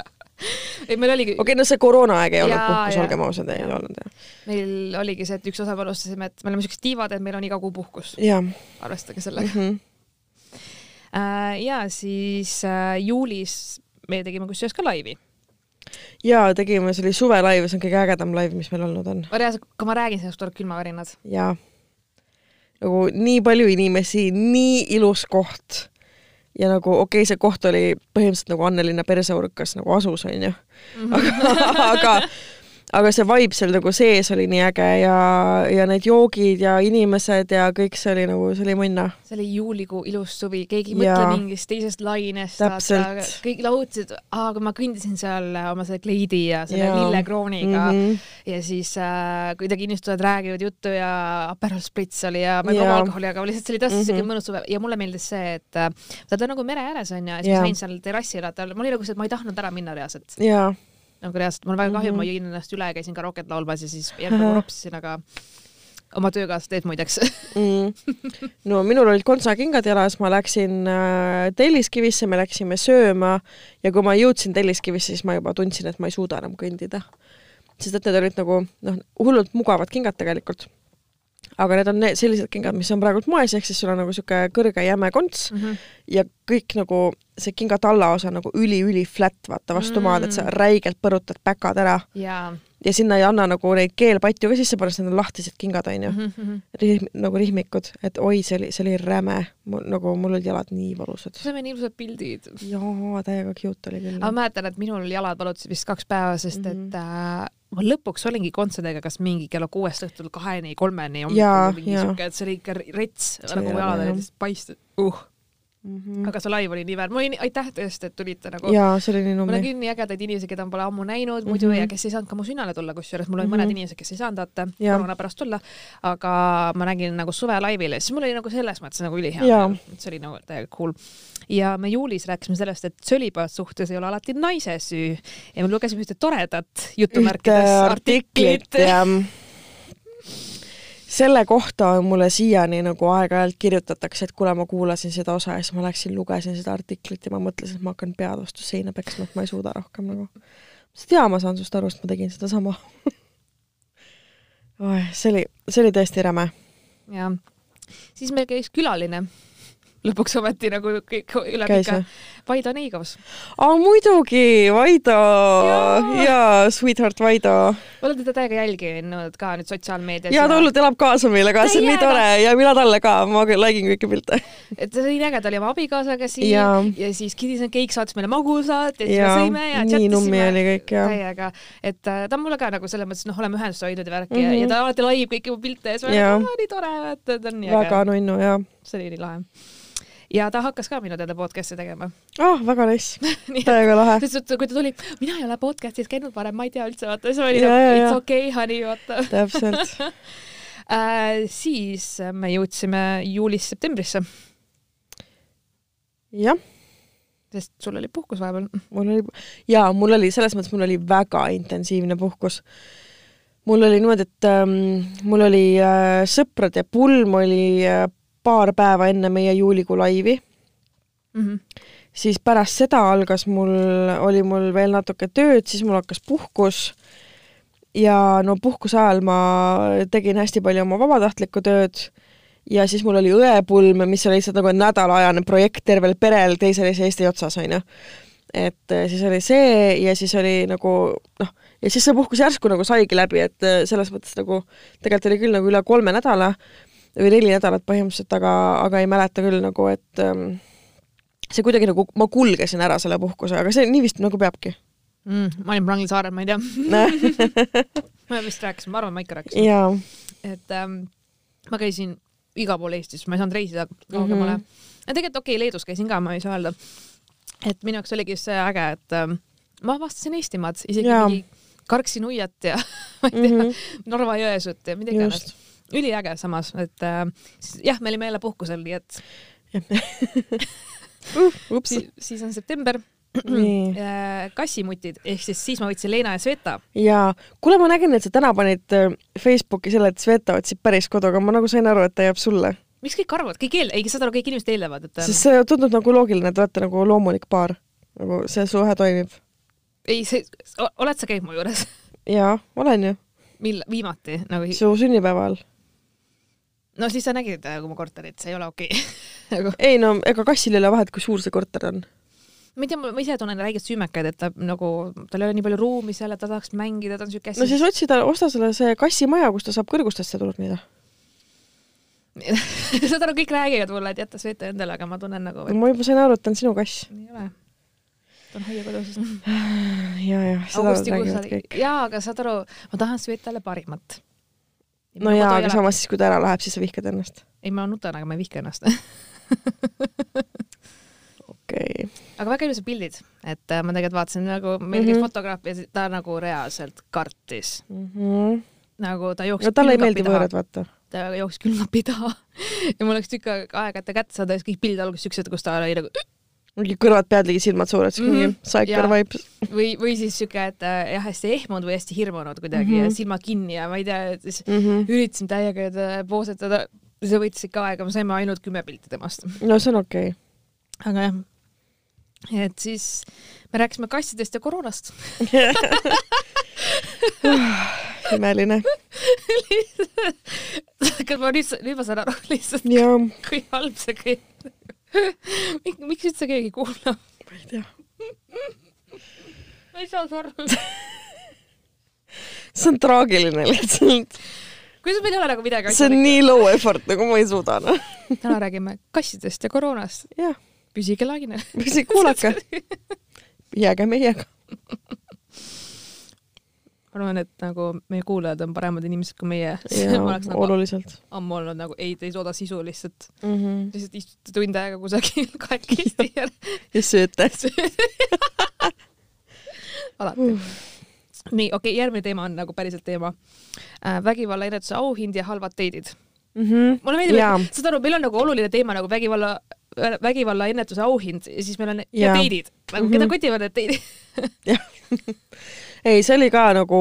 ei, meil oligi. okei okay,, no see koroonaaeg ei olnud puhkus, olgem ausad, ei olnud jah. meil oligi see, et üks osa me alustasime, et me oleme siuksed tiivad, et meil on iga kuu puhkus. arvestage sellega mm. -hmm. ja siis äh, juulis me tegime kusjuures ka laivi jaa, tegime, see oli suvelaiv, see on kõige ägedam laiv, mis meil olnud on. reaalselt, kui ma räägin sellest, tuleb külmavärinad. jaa. nagu nii palju inimesi, nii ilus koht ja nagu okei okay,, see koht oli põhimõtteliselt nagu Annelinna perseurkas nagu asus, onju. Aga, <laughs> aga aga see vibe seal nagu sees oli nii äge ja, ja need joogid ja inimesed ja kõik see oli nagu, see oli munna. see oli juulikuu ilus suvi, keegi ei mõtle mingist teisest lainest, kõik laulsid, aga ma kõndisin seal oma selle kleidi ja selle lillekrooniga mm -hmm. ja siis äh, kuidagi inimesed räägivad juttu ja Aperol Spritz oli ja ma ei proova alkoholi, aga lihtsalt see oli tõesti mm -hmm. siuke mõnus suve. Ja mulle meeldis see, et äh, ta on nagu mere ääres onju ja siis ma sain seal terrassil, mul oli nagu see, et ma ei tahtnud ära minna reaalselt. jaa nagu reaalselt, mul on väga kahju mm, -hmm. ma jõin ennast üle, käisin ka Rocket laulmas ja siis nagu ropsisin, aga oma töökaaslased teed muideks mm. no minul olid kontsakingad jalas, ma läksin äh, Telliskivisse, me läksime sööma ja kui ma jõudsin Telliskivisse, siis ma juba tundsin, et ma ei suuda enam kõndida. sest et need olid nagu noh, hullult mugavad kingad tegelikult. Aga need on need sellised kingad, mis on praegult moes, ehk siis sul on nagu niisugune kõrge jäme konts mm -hmm. ja kõik nagu see kinga tallaosa nagu üli-üli flat, vaata vastu mm. maad, et sa räigelt põrutad päkad ära. Ja sinna ei anna nagu neid keelpatju ka sisse sest need on lahtised kingad, onju mm. -hmm. Rihm, nagu rihmikud, et oi, see oli, see oli räme. nagu mul olid jalad nii valusad. saime nii ilusad pildid. jaa, täiega cute oli küll. ma mäletan, et minul jalad valutasid vist kaks päeva, sest mm -hmm. et äh, ma lõpuks olingi kontserdega kas mingi kella kuuest õhtul kaheni, kolmeni hommikul mingi siuke, et see oli ikka rets, nagu jalad olid paistnud uh Mm -hmm. aga see live oli nii väär, ma olin, aitäh tõesti, et tulite nagu. jaa, see oli nii nummi. ma nägin nii ägedaid inimesi, keda ma pole ammu näinud mm -hmm. muidu ja kes ei saanud ka mu sünnale tulla, kusjuures mul olid mm -hmm. mõned inimesed, kes ei saanud vaata koroona pärast tulla, aga ma nägin nagu suve laivil ja siis mul oli nagu selles mõttes nagu ülihea, see oli nagu täiega cool. ja me juulis rääkisime sellest, et sölipäevad suhtes ei ole alati naise süü ja me lugesime ühte toredat jutumärkides artiklit, artiklit selle kohta mulle siiani nagu aeg-ajalt kirjutatakse, et kuule, ma kuulasin seda osa ja siis ma läksin, lugesin seda artiklit ja ma mõtlesin, et ma hakkan pead vastu seina peksma, et ma ei suuda rohkem nagu. sest jaa, ma saan sinust aru, sest ma tegin sedasama <laughs> see oli, see oli tõesti räme. jah. siis meil käis külaline lõpuks ometi nagu kõik üle pika. Vaido Neigovs. aa muidugi, Vaido ja, ja Sweetheart Vaido. oled teda täiega jälginud ka nüüd sotsiaalmeedias? ja ta hullult elab kaasa meile ka, see on nii tore ja mina talle ka, ma like in kõiki pilte. et see oli nii äge, ta oli oma abikaasaga siin ja, ja siis Kidis and Cake saatis meile magusat ja siis me sõime ja ja. täiega, et äh, ta on mulle ka nagu selles mõttes, noh, oleme ühendust hoidnud ja värki mm -hmm. ja, ta alati laib kõiki mu pilte ja siis ma olen, nii tore, et ta on nii äge. väga nunnu, jah. see oli nii lahe ja ta hakkas ka minu teada podcast'i tegema. oh, väga nice <laughs> täiega lahe. ta ütles, et kui ta tuli, mina ei ole podcast'is käinud varem, ma ei tea üldse, vaata, siis ma olin nagu it's okei okay,, honey, vaata. täpselt <laughs> äh, siis me jõudsime juulist septembrisse. jah sest sul oli puhkus vahepeal. mul oli, jaa, mul oli, selles mõttes mul oli väga intensiivne puhkus. mul oli niimoodi, et ähm, mul oli äh, sõprade pulm oli äh, paar päeva enne meie juulikuu laivi mm. -hmm. siis pärast seda algas mul, oli mul veel natuke tööd, siis mul hakkas puhkus ja no puhkuse ajal ma tegin hästi palju oma vabatahtlikku tööd ja siis mul oli õepulm, mis oli lihtsalt nagu nädalaajane projekt tervel perel teises Eesti otsas, onju. et eh, siis oli see ja siis oli nagu noh, ja siis see puhkus järsku nagu saigi läbi, et eh, selles mõttes nagu tegelikult oli küll nagu üle kolme nädala, või neli nädalat põhimõtteliselt, aga, aga ei mäleta küll nagu, et ähm, see kuidagi nagu, ma kulgesin ära selle puhkuse, aga see nii vist nagu peabki mm,. ma olin Prangli saarel, ma ei tea <laughs> ma vist rääkisin, ma arvan, ma ikka rääkisin. et ähm, ma käisin igal pool Eestis, ma ei saanud reisida kaugemale mm. -hmm. tegelikult okei okay,, Leedus käisin ka, ma ei saa öelda. et minu jaoks oligi see äge, et ähm, ma avastasin Eestimaad, isegi ja. mingi karksin uiat ja ma ei tea mm, -hmm. Narva-Jõesuut ja mida iganes üliäge samas, et äh, siis, jah, me olime jälle puhkusel, nii et <laughs> uh, siis, siis on september <clears throat> äh, kassimutid, ehk siis siis ma võtsin Leena ja Sveta. jaa, kuule, ma nägin, et sa täna panid äh, Facebooki selle, et Sveta otsib päris kodu, aga ma nagu sain aru, et ta jääb sulle. miks kõik arvavad, kõik eel-, ei, saad aru, kõik inimesed eeldavad, et sest see tundub nagu loogiline, et olete nagu loomulik paar. nagu see suhe toimib. ei, see, oled sa käinud mu juures? jaa, olen ju. mil-, viimati nagu su sünnipäeval no siis sa nägid äh, mu korterit, see ei ole okei okay. <laughs> nagu. ei no ega kassil ei ole vahet, kui suur see korter on. ma ei tea, ma ise tunnen väikest süümekaid, et ta nagu, tal ei ole nii palju ruumi seal, et ta tahaks mängida, ta on siuke no siis otsi ta, osta sulle see kassimaja, kus ta saab kõrgustesse turnida <laughs> saad aru, kõik räägivad mulle, et jäta Sveta endale, aga ma tunnen nagu et.... ma juba sain aru, et ta on sinu kass. ei ole. ta on hoiakodus. <sighs> ja, ja, seda räägivad kõik. jaa, aga saad aru, ma tahan Svetale parimat no jaa, aga samas siis, kui ta ära läheb, siis sa vihkad ennast. ei, ma nutan, aga ma ei vihka ennast <laughs> okei okay.. aga väga ilusad pildid, et äh, ma tegelikult vaatasin nagu meil käis mm -hmm. fotograaf ja ta nagu reaalselt kartis mm. -hmm. nagu ta jooksis no talle ei meeldi võõrad, vaata. ta jooksis külmkapi taha <laughs> ja mul läks tükk aega, et ta kätte saada ja siis kõik pildid alguses siuksed, kus ta oli nagu mingi kõrvad pead ligi silmad suured, siis mingi Mhm. Jaa. vibes. või, või siis siuke, et äh, jah, hästi ehmunud või hästi hirmunud kuidagi mm Mhm. -hmm. ja silmad kinni ja ma ei tea, siis Mm -hmm. üritasin täiega teda poosetada. see võttis ikka aega, me saime ainult kümme pilti temast. no see on okei aga jah, et siis me rääkisime kassidest ja koroonast. okay.. imeline. kas ma nüüd, nüüd ma saan aru lihtsalt, kui halb see kõik. <laughs> miks üldse keegi kuulab? ma ei tea. ma ei saa aru. <laughs> see on traagiline lihtsalt. kuidas meil ei ole nagu midagi see on nii low effort, nagu ma ei suuda noh. <laughs> täna räägime kassidest ja koroonast. püsige lainel. kuulake. jääge meiega. arvan, et nagu meie kuulajad on paremad inimesed kui meie. <laughs> nagu oluliselt ammu olnud nagu ei, te ei tooda sisu lihtsalt, mm. -hmm. lihtsalt istute tund aega kusagil <laughs> kahekesti ja ja sööte. <laughs> alati. nii, okei okay,, järgmine teema on nagu päriselt teema äh,. vägivallaennetuse auhind ja halvad teidid. mulle meeldib, Jaa. et saad aru, meil on nagu oluline teema nagu vägivalla, vägivallaennetuse auhind ja siis meil on ja, Jaa. teidid. nagu Mhm. keda kotivad need teidid? ei, see oli ka nagu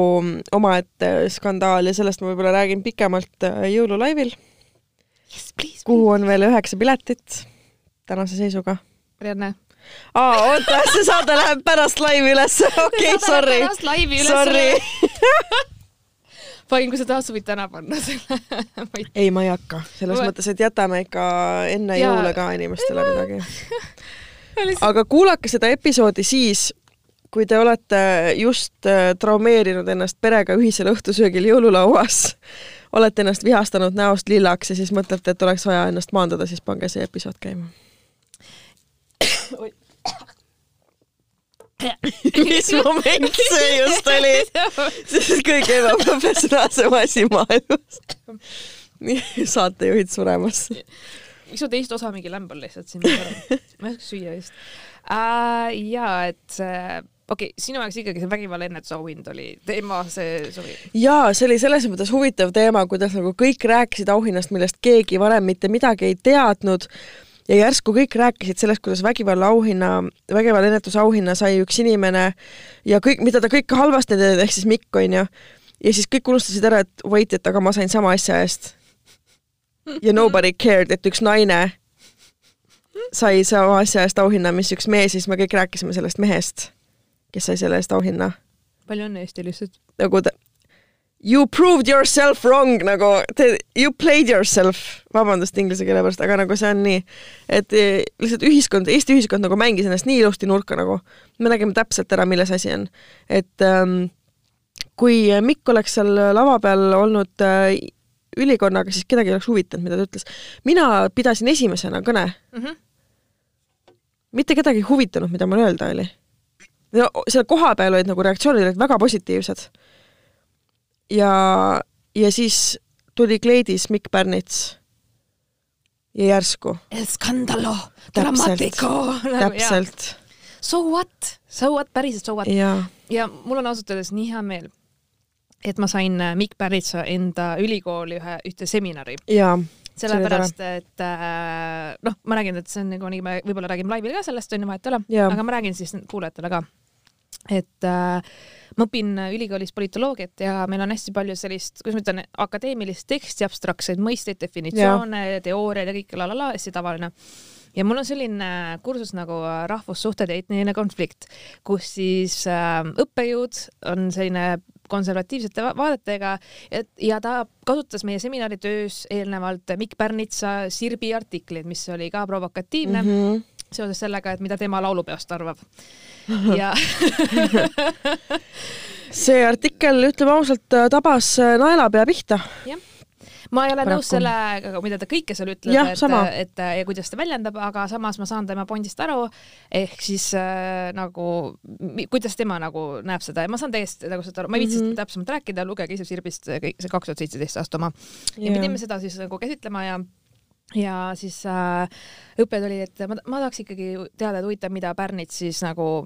omaette skandaal ja sellest ma võib-olla räägin pikemalt äh, jõululaivil, Yes, kuhu on veel üheksa piletit tänase seisuga. Marianne. aa, oota, see saade läheb pärast laivi üles, okei, sorry, pärast laivi üles. sorry. <laughs> panin, kui sa tahad, sa võid täna panna selle. <laughs> ei ei, ma ei hakka, selles Ma- mõttes, et jätame ikka enne Jaa. jõule ka inimestele midagi. <laughs> aga kuulake seda episoodi siis, kui te olete just äh, traumeerinud ennast perega ühisel õhtusöögil jõululauas, <laughs> olete ennast vihastanud näost lillaks ja siis mõtlete, et oleks vaja ennast maandada, siis pange see episood käima. mis moment see just oli? see on kõige ebaprofessionaalsem asi maailmas. saatejuhid suremas. miks su teist osa mingi lämb on lihtsalt siin? ma ei oska süüa vist uh,. ja et äh, okei okay,, sinu jaoks ikkagi see vägivallaennetuse auhind oli teema, see sobi. jaa, see oli selles mõttes huvitav teema, kuidas nagu kõik rääkisid auhinnast, millest keegi varem mitte midagi ei teadnud ja järsku kõik rääkisid sellest, kuidas vägivalla auhinna, vägivallaennetuse auhinna sai üks inimene ja kõik, mida ta kõike halvasti teeb, ehk siis Mikk onju. ja siis kõik unustasid ära, et wait, et aga ma sain sama asja eest. ja nobody cared, et üks naine sai sama asja eest auhinna, mis üks mees, siis me kõik rääkisime sellest mehest, kes sai selle eest auhinna palju õnne Eesti lihtsalt. nagu ta You proved yourself wrong nagu you played yourself, vabandust inglise keele pärast, aga nagu see on nii, et eh, lihtsalt ühiskond, Eesti ühiskond nagu mängis ennast nii ilusti nurka nagu, me nägime täpselt ära, milles asi on, et ähm, kui Mikk oleks seal lava peal olnud äh, ülikonnaga, siis kedagi ei oleks huvitanud, mida ta ütles. mina pidasin esimesena kõne, Mm -hmm. mitte kedagi ei huvitanud, mida mul öelda oli. No seal kohapeal olid nagu reaktsioonid olid väga positiivsed. ja, ja siis tuli kleidis Mikk Pärnits. ja järsku, scandalo Täpselt. drammatico. täpselt, So what, so what, päriselt so what. ja mul on ausalt öeldes nii hea meel, et ma sain Mikk Pärnitsa enda ülikooli ühe, ühte seminari. sellepärast, et äh, noh, ma räägin, et see on nagu nii, me võib-olla räägime laivil ka sellest, on ju, vahet ei ole, aga ma räägin siis kuulajatele ka. et äh, ma õpin ülikoolis politoloogiat ja meil on hästi palju sellist, kuidas ma ütlen, akadeemilist teksti, abstraktseid mõisteid, definitsioone, teooriaid ja kõike la la la, hästi tavaline. ja mul on selline kursus nagu rahvussuhted ja etniline konflikt, kus siis äh, õppejõud on selline konservatiivsete va- vaadetega et, ja ta kasutas meie seminaritöös eelnevalt Mikk Pärnitsa Sirbi artikleid, mis oli ka provokatiivne mm -hmm. mm. -hmm. seoses sellega, et mida tema laulupeost arvab. ja <laughs> see artikkel, ütleme ausalt, tabas naelapea pihta. Ma ei ole Paraku. nõus sellega, mida ta kõike seal ütleb, et sama., et ja kuidas ta väljendab, aga samas ma saan tema pointist aru, ehk siis äh, nagu, kuidas tema nagu näeb seda ja ma saan täiesti nagu seda aru, ma ei viitsi mm -hmm. täpsemalt rääkida, lugege ise Sirbist see kaks tuhat seitseteist aasta oma ja Jaa. me pidime seda siis nagu käsitlema ja ja siis äh, õppejõud oli, et ma, ma tahaks ikkagi teada, et huvitav, mida Pärnits siis nagu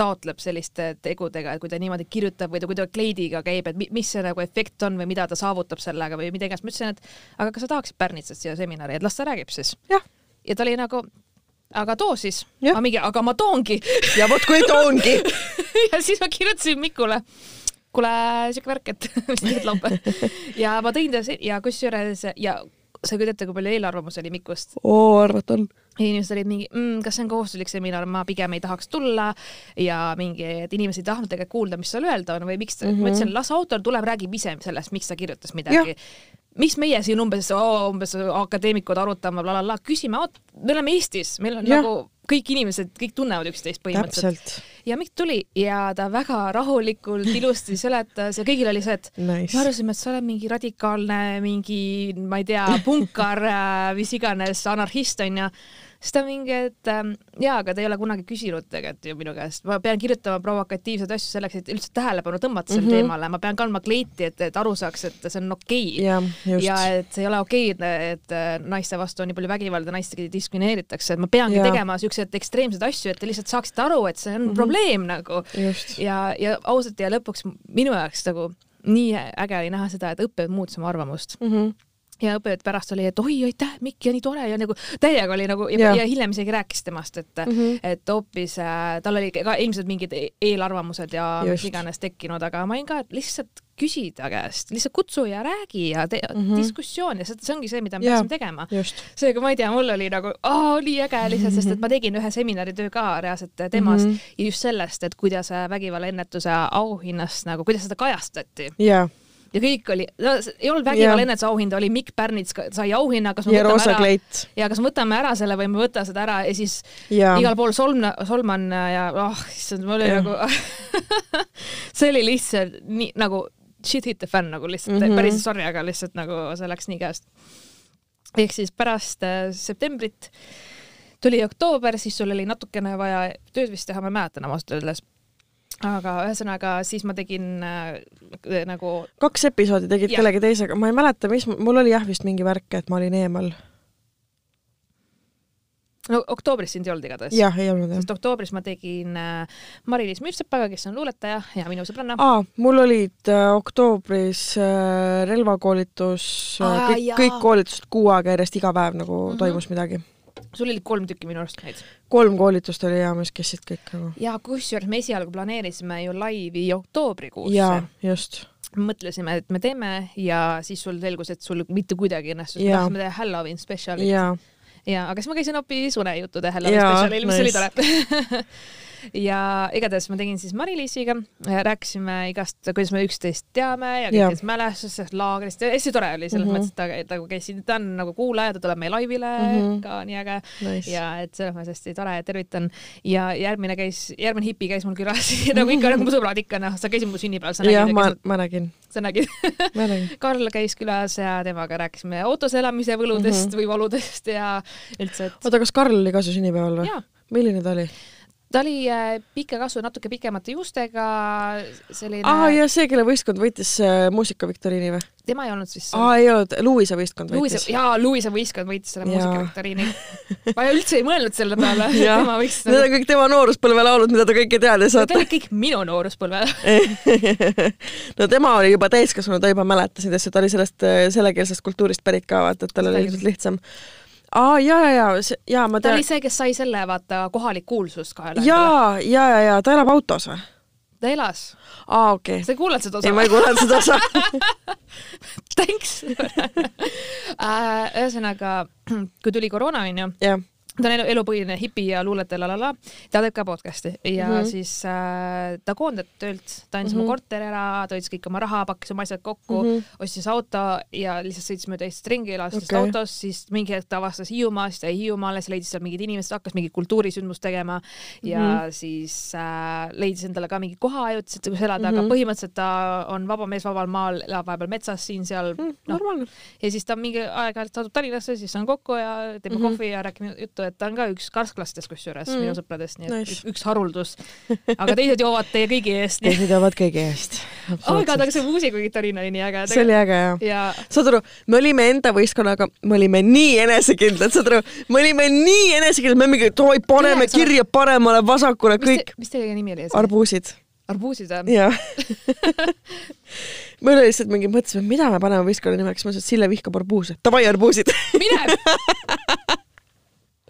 taotleb selliste tegudega, et kui ta niimoodi kirjutab või ta kuidagi kleidiga käib, et mi- mis see nagu efekt on või mida ta saavutab sellega või mida iganes. ma ütlesin, et aga kas sa tahaksid Pärnitsast siia seminari, et las ta räägib siis. Ja ta oli nagu aga too siis. Ma mingi, aga ma toongi ja vot kui toongi. <laughs> ja siis ma kirjutasin Mikule kuule, siuke värk, et <laughs> mis tegid laupäeval. ja ma tõin ta ja kusjuures ja sa ei kujuta kui palju eelarvamusi oli Mikust oo, arvata on. ja inimesed olid mingi mmm,, kas see on kohustuslik seminar, ma pigem ei tahaks tulla ja mingi, et inimesed ei tahtnud tegelikult kuulda, mis seal öelda on või miks mm. -hmm. ma ütlesin, las autor tuleb, räägib ise sellest, miks ta kirjutas midagi. Miks meie siin umbes, umbes akadeemikud arutame bla,, blablabla, küsime, me oleme Eestis, meil on ja. nagu kõik inimesed, kõik tunnevad üksteist põhimõtteliselt. ja Mikk tuli ja ta väga rahulikult, ilusti seletas ja kõigil oli see, et Nice. me arvasime, et sa oled mingi radikaalne, mingi, ma ei tea, punkar, mis iganes, anarhist onju. Siis ta mingi, et ähm, jaa, aga te ei ole kunagi küsinud tegelikult ju minu käest, ma pean kirjutama provokatiivseid asju selleks, et üldse tähelepanu tõmmata sellele mm. -hmm. teemale, ma pean kandma kleiti, et, et aru saaks, et see on okei okay.. jah, just ja. et see ei ole okei okay,, et äh, naiste vastu on nii palju vägivalda, naistegi diskrimineeritakse, et ma peangi ja. tegema siukseid ekstreemseid asju, et te lihtsalt saaksite aru, et see on mm. -hmm. probleem nagu just. ja, ja ausalt ja lõpuks minu jaoks nagu nii äge oli näha seda, et õppejõud muutis oma arvamust Mhm. Ja õppejõud pärast oli, et oi, aitäh, Mikk ja nii tore ja nagu täiega oli nagu ja, Jah. ja hiljem isegi rääkis temast, et mm, Mhm. -hmm. et hoopis äh, tal oli ka ilmselt mingid e- eelarvamused ja Just. mis iganes tekkinud, aga ma olin ka, lihtsalt küsi ta käest, lihtsalt kutsu ja räägi ja tee mm Mhm. -hmm. diskussioon ja see, see ongi see, mida me Jaa. peaksime tegema seega ma ei tea, mul oli nagu nii äge lihtsalt, sest et ma tegin ühe seminaritöö ka reaalselt temast mm Mhm. -hmm. ja just sellest, et kuidas vägivallaennetuse auhinnast nagu, kuidas seda kajastati ja, ja kõik oli ei olnud vägivallaennetuse auhinda, oli Mikk Pärnits sai auhinna, kas me ja võtame ära ja kas me võtame ära selle või me ei võta seda ära ja siis ja, igal pool solm-, solman ja oh issand, mul oli Jah. nagu <laughs> see oli lihtsalt nii nagu shit hit the fan nagu lihtsalt mm Mhm. -hmm. päris sorry, aga lihtsalt nagu see läks nii käest. ehk siis pärast äh, septembrit tuli oktoober, siis sul oli natukene vaja tööd vist teha, ma ei mäleta enam ausalt öeldes. Aga ühesõnaga siis ma tegin äh, nagu kaks episoodi tegid Jah. kellegi teisega, ma ei mäleta, mis, mul oli jah vist mingi värk, et ma olin eemal. no oktoobris sind ei olnud igatahes. jah, ei olnud jah sest. oktoobris ma tegin äh, Mari-Liis Müürsepaga, kes on luuletaja ja minu sõbranna. aa, mul olid äh, oktoobris äh, relvakoolitus äh,, kõik, kõik koolitused kuu aega järjest iga päev nagu mm. -hmm. toimus midagi. Sul oli kolm tükki minu arust neid. kolm koolitust oli ja mis kestsid kõik nagu. ja kusjuures me esialgu planeerisime ju laivi oktoobrikuusse jaa, just. mõtlesime, et me teeme ja siis sul selgus, et sul mitte kuidagi ei õnnestus, me tahtsime teha Halloween spetsiali jaa, ja, aga siis ma käisin hoopis unejuttude Halloween spetsialil, mis oli nice. tore. <laughs> ja igatahes ma tegin siis Mari-Liisiga, rääkisime igast, kuidas me üksteist teame ja kõikidest mälestusest, laagrist ja hästi tore oli selles mm. -hmm. mõttes, et ta, ta käis siin, ta on nagu kuulaja, ta tuleb meie laivile mm. -hmm. ka nii äge nice. ja et selles mõttes hästi tore ja tervitan ja järgmine käis, järgmine hipi käis mul külas <laughs> nagu ikka nagu mu sõbrad ikka noh, sa käisid mu sünnipäeval, sa jah, nägid, ma, ma nägin, sa nägid. <laughs> Karl käis külas ja temaga rääkisime autos elamise võludest mm. -hmm. või valudest ja üldse, et oota, kas Karl oli ka su sünnipäeval või? milline ta oli? Ta oli äh, pika kasvu, natuke pikemate juustega, selline aa, ja see, kelle võistkond võitis äh, muusikaviktoriini või? tema ei olnud siis aa, ei olnud, Luisa võistkond Luisa võitis., jaa, Luisa võistkond võitis selle muusikaviktoriini. ma üldse ei mõelnud selle peale, <laughs> tema võiks Need on kõik tema nooruspõlve laulud, mida ta kõike teadis, Need vaata. olid kõik minu nooruspõlve. <laughs> no tema oli juba täiskasvanu, ta juba mäletas neid asju, ta oli sellest äh, sellekeelsest kultuurist pärit ka, vaata, et tal oli ilmselt lihtsam. aa, ja, ja, ja, ja ma ta tean oli, see, kes sai selle, vaata, kohalik kuulsus ajal. ja, ja, ja, ja ta elab autos või? ta elas. aa, okei okay.. sa ei kuulanud seda osa ei, ma ei kuulanud seda osa. <laughs> Thanks <laughs> Äh, ühesõnaga, <clears throat> kui tuli koroona, onju, jah, ta on elu, elupõhine hipi ja luuletaja la la la, ta teeb ka podcast'i ja mm Mhm. -hmm. siis äh, ta koondati töölt, ta andis mm Mhm. -hmm. mu korteri ära, ta võttis kõik oma raha, pakkis oma asjad kokku mm, Mhm. -hmm. ostis auto ja lihtsalt sõitis mööda Eestit ringi, elas okay. autos, siis mingi hetk ta avastas Hiiumaa, siis ta jäi Hiiumaale, siis leidis seal mingid inimesed, hakkas mingit kultuurisündmust tegema ja mm Mhm. -hmm. siis äh, leidis endale ka mingi koha ajutiselt, kus elada mm, -hmm. aga Mhm. põhimõtteliselt ta on vaba mees vabal maal, elab vahepeal metsas siin-seal Mm, noh, normaalne. ja siis ta mingi aeg-ajalt saadub Tallinnasse, siis on kokku ja teeme mm Mhm. -hmm. kohvi ja räägime juttu, ta on ka üks karsklastest kusjuures mm minu sõpradest, nii et Nice. üks haruldus. aga teised joovad teie kõigi eest. teised jäävad kõigi eest. oh my god, aga see muusikaviktoriin oli nii äge. see oli äge jah. ja saad aru, me olime enda võistkonnaga, me olime nii enesekindlad, saad aru, me olime nii enesekindlad, me mingi, oi, paneme Üheksa- kirja paremale, vasakule, kõik mis teie nimi oli? arbuusid. arbuusid või? jah. <laughs> me oli lihtsalt mingi, mõtlesime, mida me paneme võistkonna nimeks, ma ütlesin, et Sille vihkab arbuuse. Davai, arbuusid. mine. <laughs>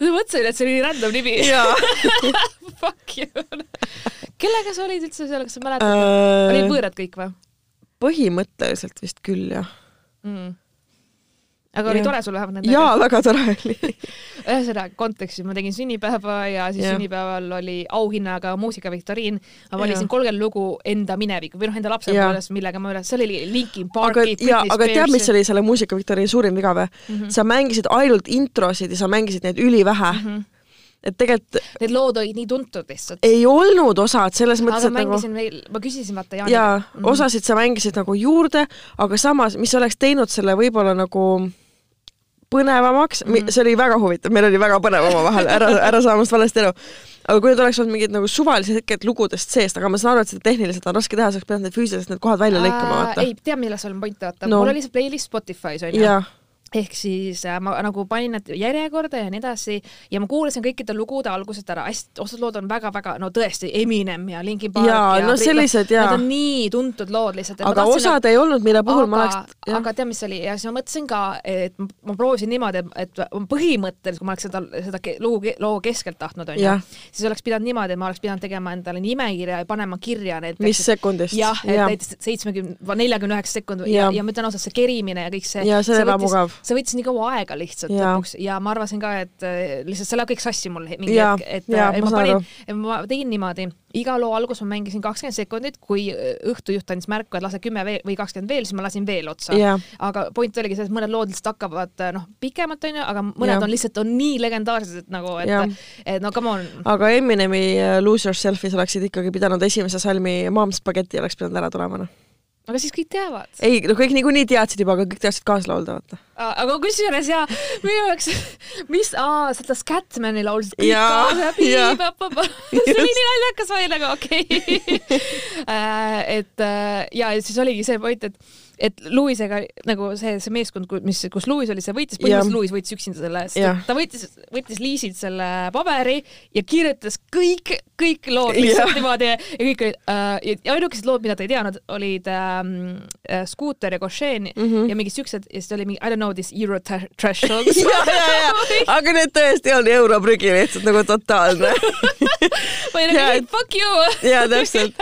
ma mõtlesin, et see oli nii random nimi <laughs> Fuck you kellega sa olid üldse seal, kas sa mäletad uh...? Olid võõrad kõik või põhimõtteliselt vist küll jah. mm.? Aga oli Jah. tore sul vähemalt nendega? jaa, väga tore oli. <laughs> ühesõnaga kontekstis ma tegin sünnipäeva ja siis Jah. sünnipäeval oli auhinnaga muusikaviktoriin. ma valisin kolmkümmend lugu enda mineviku või noh, enda lapsepõlvest, millega ma üles, seal oli Linkin Parki, jaa, aga tead, mis oli selle muusikaviktoriini suurim viga või? Mhm. sa mängisid ainult introsid ja sa mängisid neid ülivähe. Mhm. Et tegelikult Need lood olid nii tuntud lihtsalt. ei olnud osad selles mõttes, et nagu veel, ma küsisin vaata Jaaniga. jaa, osasid sa mängisid nagu juurde, aga samas, mis oleks teinud selle võib-olla nagu põnevamaks mm. -hmm. see oli väga huvitav, meil oli väga põnev omavahel, ära, ära saa minust valesti aru. aga kui need oleks olnud mingid nagu suvalised hetked lugudest seest, aga ma saan aru, et seda tehniliselt on raske teha, sa oleks pidanud need füüsiliselt need kohad välja lõikama, vaata. ei, tead, milles on point, vaata no., mul oli see playlist Spotify's onju. Ehk siis äh, ma nagu panin need järjekorda ja nii edasi ja ma kuulasin kõikide lugude algusest ära, hästi, osad lood on väga-väga, no tõesti, Eminem ja Linkin Park Jaa, ja no sellised, jaa. Need on nii tuntud lood lihtsalt. aga osad ei olnud, mille puhul ma aga oleks,, aga tead, mis oli ja siis ma mõtlesin ka, et ma- ma proovisin niimoodi, et põhimõtteliselt, kui ma oleks seda, seda lugu, loo keskelt tahtnud, onju siis oleks pidanud niimoodi, et ma oleks pidanud tegema endale nimekirja ja panema kirja need. mis sekundist. jah, et näiteks seitsmekümne, neljakümne üheksa sekund ja, Jah. ja ma ütlen ausalt, see kerimine ja kõik see. Jaa, see on ebamugav. See võttis nii kaua aega lihtsalt Jaa. lõpuks ja ma arvasin ka, et äh, lihtsalt see läheb kõik sassi mul mingi Jaa, hetk, et, jaa, et ma ma panin ma tegin niimoodi, iga loo algus ma mängisin kakskümmend sekundit, kui õhtujuht andis märku, et lase kümme või kakskümmend veel, siis ma lasin veel otsa aga point oligi selles, et mõned lood lihtsalt hakkavad noh, pikemalt onju, aga mõned Jah. on lihtsalt on nii legendaarsed, et nagu, et, et no come on. aga Eminemi äh, Lose Yourself'is oleksid ikkagi pidanud esimese salmi Mom Spaghetti oleks pidanud ära tulema, noh. Aga siis kõik teavad. ei, no kõik niikuinii teadsid juba, aga kõik teadsid kaasa laulda, vaata. aga kusjuures ja minu jaoks, mis, seda Scatmani laulsid kõik Jaa, kaasa jaa. <laughs> see oli nii naljakas, ma olin nagu okei okay. <laughs> et äh, ja ja siis oligi see point, et et Lewisega nagu see, see meeskond, mis, kus Lewis oli, see võitis, põhimõtteliselt. Lewis võitis üksinda selle, Jah. ta võttis, võttis liisilt selle paberi ja kirjutas kõik, kõik lood lihtsalt Jah. niimoodi ja kõik olid äh,, ja ainukesed lood, mida ta ei teadnud, olid ähm, äh, Scooter ja Goshen mm. -hmm. ja mingid siuksed ja siis oli mingi I don't know this Euro tra- trash <laughs> songs <laughs> aga need tõesti on europrügi lihtsalt nagu totaalne. <laughs> ma olin nagu fuck you. jaa, täpselt.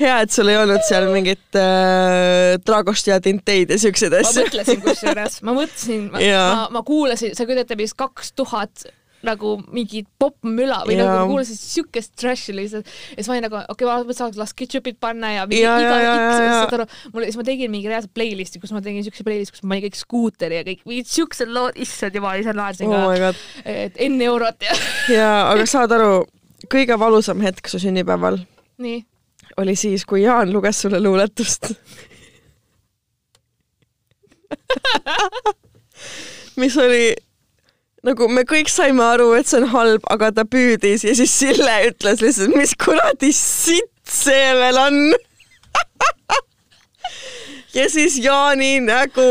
hea, et sul ei olnud seal mingit äh, Dragost ja Tinteid ja siukseid ma asju. mõtlesin <laughs> kusjuures, ma mõtlesin, ma, ma, ma kuulasin, sa kujutad ette vist kaks tuhat nagu mingit popmüla või Jaa. nagu kuulasin siukest trash'i lihtsalt ja siis ma olin nagu okei okay,, ma et las ketšupit panna ja mingi Jaa, iga jaa. saad aru, mul, siis ma tegin mingi reaalselt playlist'i, kus ma tegin siukse playlist'i, kus ma panin kõik skuuteri ja kõik mingid siuksed lood, issand jumal, ise naersin oh ka, et enne eurot ja jaa, aga saad aru, kõige valusam hetk su sünnipäeval nii. Oli siis, kui Jaan luges sulle luuletust. mis oli nagu me kõik saime aru, et see on halb, aga ta püüdis ja siis Sille ütles lihtsalt, mis kuradi sitt see veel on. ja siis Jaani nägu.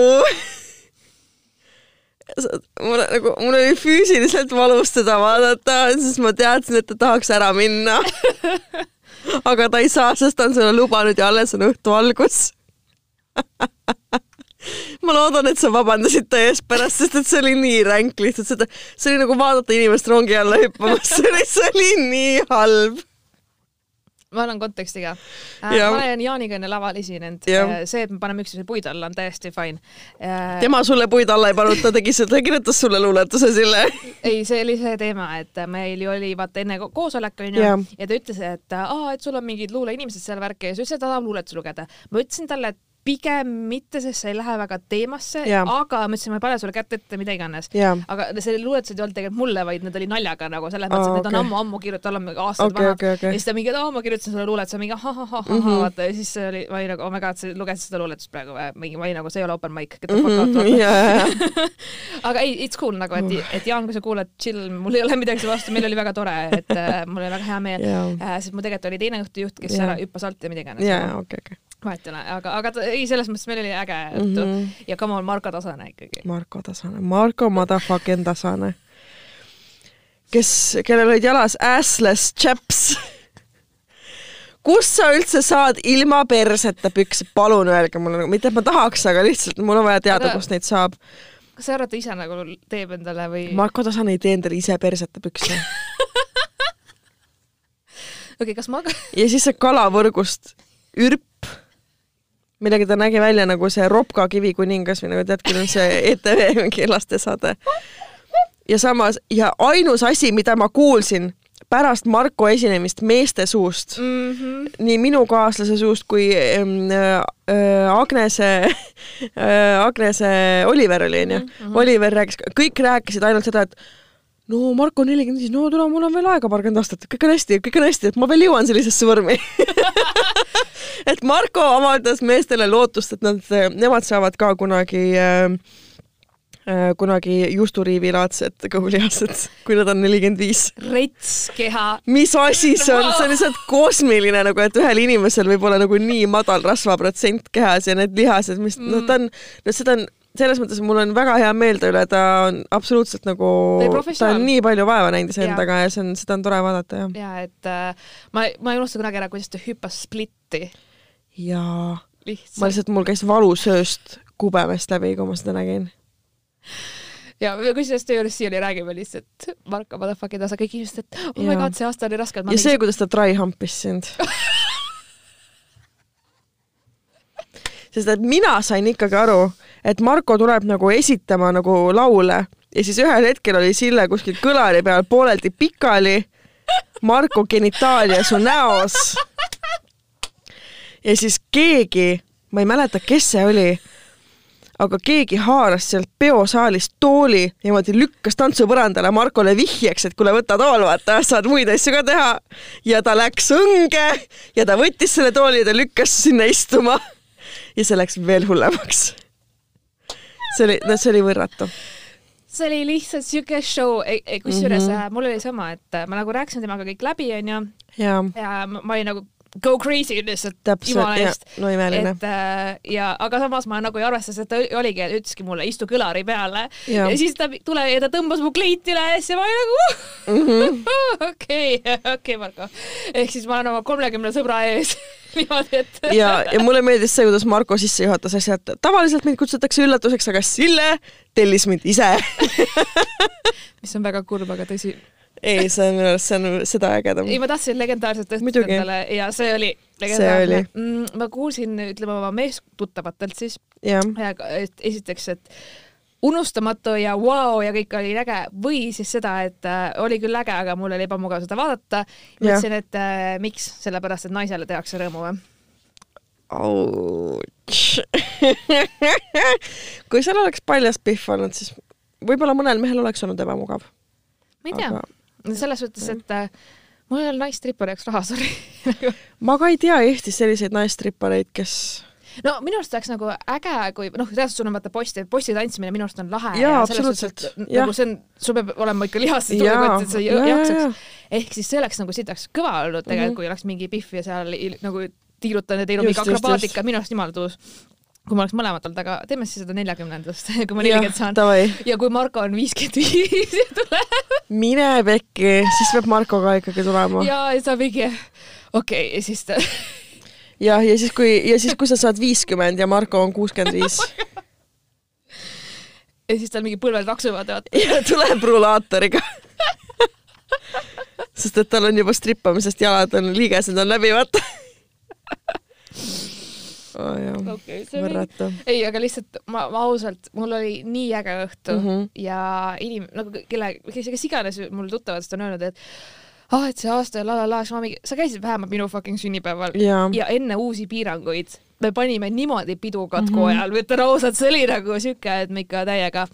mul nagu, mul oli füüsiliselt valus teda vaadata, sest ma teadsin, et ta tahaks ära minna. Aga ta ei saa, sest ta on sulle lubanud ja alles on õhtu algus. ma loodan, et sa vabandasid ta ees pärast, sest et see oli nii ränk lihtsalt seda, see oli nagu vaadata inimest rongi alla hüppamas, <laughs> see oli, nii halb. Ma annan konteksti ka äh,. Jah. ma olen Jaaniga enne laval esinenud äh,. see, et me paneme üksteise puid alla, on täiesti fine äh,. tema sulle puid alla ei pannud, ta tegi seda, ta kirjutas sulle luuletuse Sille. ei, see oli see teema, et meil ju oli vaata enne ko- koosolek onju Jah. ja ta ütles, et aa, et sul on mingid luuleinimesed seal värki ja siis ta tahab luuletusi lugeda. ma ütlesin talle, et pigem mitte, sest see ei lähe väga teemasse, aga ma ütlesin, ma ei pane sulle kätt ette, mida iganes. Jaa. aga see luuletused ei olnud tegelikult mulle, vaid need oli naljaga nagu selles mõttes, Aa, et need on okei. ammu-ammu kirjutatud, oleme aastaid Okei, vanad okei, okei. ja siis ta mingi, et aa, ma kirjutasin sulle luuletuse, mingi ahahahah Mhm. vaata ja siis see oli, ma olin nagu oh my god, sa lugesid seda luuletust praegu või mingi, ma olin nagu see ei ole open mic, get the fuck out ja, ja, ja. aga ei, it's cool nagu, et, et Jaan, kui sa kuulad, chill, mul ei ole midagi selle vastu, meil oli väga tore, et äh, mul oli väga hea meel Jaa. äh,, sest mul tegelikult oli teine õhtujuht, kes Jaa. ära hüppas alt ja mida iganes. ja, ja okei, okei. Vahet ei ole, aga, aga ta, ei, selles mõttes meil oli äge õhtu mm. -hmm. ja come on, Marko Tasane ikkagi. Marko Tasane, Marko motherfucking Tasane, kes, kellel olid jalas assless chaps. kust sa üldse saad ilma perseta pükse, palun öelge mulle, mitte et ma tahaks, aga lihtsalt mul on vaja teada Aga-, kust neid saab. kas sa arvad, ta ise nagu teeb endale või? Marko Tasan ei tee endale ise persete pükse <laughs> okei okay,, kas ma ja siis see kalavõrgust ürp, millega ta nägi välja nagu see Ropka kivikuningas või nagu tead, küll on see ETV mingi lastesaade. ja samas, ja ainus asi, mida ma kuulsin pärast Marko esinemist meeste suust mm, -hmm. nii minu kaaslase suust kui äh, Agnese <laughs> äh,, Agnese Oliver oli onju mm -hmm., Oliver rääkis, kõik rääkisid ainult seda, et no Marko on nelikümmend viis, no tule, mul on veel aega paarkümmend aastat, kõik on hästi, kõik on hästi, et ma veel jõuan sellisesse vormi <laughs> et Marko avaldas meestele lootust, et nad, nemad saavad ka kunagi äh, kunagi justuriivilaadsed kõhulihased, kui nad on nelikümmend viis. rets keha. mis asi see on, see on <laughs> lihtsalt kosmiline nagu, et ühel inimesel võib olla nagu nii madal rasvaprotsent kehas ja need lihased, mis mm. noh, ta on, no seda on selles mõttes mul on väga hea meel ta üle, ta on absoluutselt nagu, ta on nii palju vaeva näinud iseendaga ja. ja see on, seda on tore vaadata, jah. ja et äh, ma, ma ei unusta kunagi ära, kuidas ta hüppas splitti. Jaa. ma lihtsalt, mul käis valusööst kubemest läbi, kui ma seda nägin ja kusjuures töö juures siiani räägime lihtsalt Marko motherfucking tasa kõik inimesed, et oh my god, see aasta oli raske. ja mingi... see, kuidas ta try humpis sind <laughs> sest et mina sain ikkagi aru, et Marko tuleb nagu esitama nagu laule ja siis ühel hetkel oli Sille kuskil kõlari peal pooleldi pikali, Marko genitaalia su näos. Ja siis keegi, ma ei mäleta, kes see oli aga keegi haaras sealt peosaalist tooli niimoodi lükkas tantsupõrandale Markole vihjeks, et kuule, võta tool, vaata, saad muid asju ka teha. ja ta läks õnge ja ta võttis selle tooli ja ta lükkas sinna istuma. ja see läks veel hullemaks. see oli, no see oli võrratu see oli lihtsalt siuke show, kusjuures mm -hmm. mul oli sama, et ma nagu rääkisin temaga kõik läbi, onju. ja ma olin nagu go crazy lihtsalt jumala eest. no imeline. et äh, ja, aga samas ma nagu ei arvestanud, et ta oligi, ütleski mulle istu kõlari peale ja, ja siis ta tuleb ja ta tõmbas mu kleiti üles ja ma olin nagu mhm. <laughs> okei, okei Marko. ehk siis ma olen oma kolmekümne sõbra ees <laughs> niimoodi, et <laughs> ja, ja mulle meeldis see, kuidas Marko sisse juhatas asja, et tavaliselt mind kutsutakse üllatuseks, aga Sille tellis mind ise mis on väga kurb, aga tõsi ei, see on minu arust, see on seda ägedam. ei, ma tahtsin legendaarset õhtut endale ja see oli legendaarne. Mm, ma kuulsin, ütleme oma meestuttavatelt siis, esiteks, et unustamatu ja vau wow, ja kõik oli äge või siis seda, et äh, oli küll äge, aga mul oli ebamugav seda vaadata. mõtlesin, et äh, miks, sellepärast et naisele tehakse rõõmu või? <laughs> kui seal oleks paljas pihv olnud, siis võib-olla mõnel mehel oleks olnud ebamugav. ma ei tea aga selles suhtes, et äh, mul ei ole naistrippari jaoks raha, <laughs> sorry ma ka ei tea Eestis selliseid naistrippareid, kes no minu arust oleks nagu äge, kui noh, reaalselt sul on vaata posti, posti tantsimine minu arust on lahe. jaa, absoluutselt. nagu see on, sul peab olema ikka lihast tugev, et sa jaksaks. ehk siis see oleks nagu, siit oleks kõva olnud tegelikult mm, -hmm. kui oleks mingi pihv ja seal nagu tiirutan ja teinud mingi akrobaatika, minu arust jumala tuus kui ma oleks mõlemad olnud, aga teeme siis seda neljakümnendast, <laughs> kui ma nelikümmend saan. ja kui Marko on viiskümmend viis <laughs> ja tuleb. mine pekki, siis peab Marko ka ikkagi tulema. ja, ja sa mingi, okei okay,, ja siis ta. <laughs> jah, ja siis, kui, ja siis, kui sa saad viiskümmend ja Marko on kuuskümmend viis. ja siis tal mingi põlved laksuvad, vaata. ja tuleb rulaatoriga sest et tal on juba strippamisest jalad on, liigesed on läbi, vaata oh, okay, võrratu. ei, aga lihtsalt ma, ma ausalt, mul oli nii äge õhtu mm -hmm. ja inim-, nagu kelle, kes, kes iganes mul tuttavatest on öelnud, et ah oh,, et see aasta ja la la la, siis ma mingi, sa käisid vähemalt minu fucking sünnipäeval ja, ja enne uusi piiranguid me panime niimoodi pidu katku mm -hmm. ajal, ütlen ausalt, see oli nagu siuke, et me ikka täiega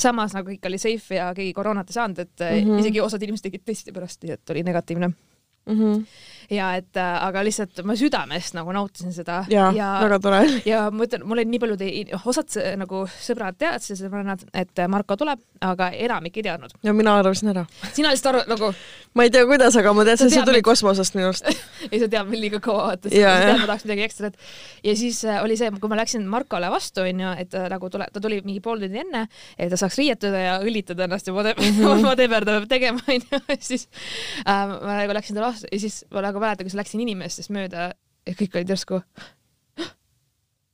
samas nagu kõik oli safe ja keegi koroonat ei saanud, et mm -hmm. isegi osad inimesed tegid testi pärast, nii et oli negatiivne mm. -hmm ja et äh, aga lihtsalt ma südamest nagu nautisin seda. ja, ja, väga tore. ja ma ütlen, mul oli nii palju, osad nagu sõbrad teadsid, sõbrannad, et Marko tuleb, aga enamik ei teadnud. ja mina arvasin ära. sina lihtsalt arvad nagu. ma ei tea, kuidas, aga ma teadsin, see tuli kosmosest minu arust <laughs> ei, sa tead mind liiga kaua vaata, siis ma tean, ma tahaks midagi ekstrat. ja siis äh, oli see, kui ma läksin Markole vastu, onju, et äh, nagu tule, ta tuli mingi pool tundi enne, et ta saaks riietuda ja õlitada ennast ja <laughs> whatever mm -hmm. ta peab tegema, onju. <laughs> siis äh, ma nagu läksin talle vastu ja siis ma nagu mäletan, kuidas läksin inimestest mööda ja kõik olid järsku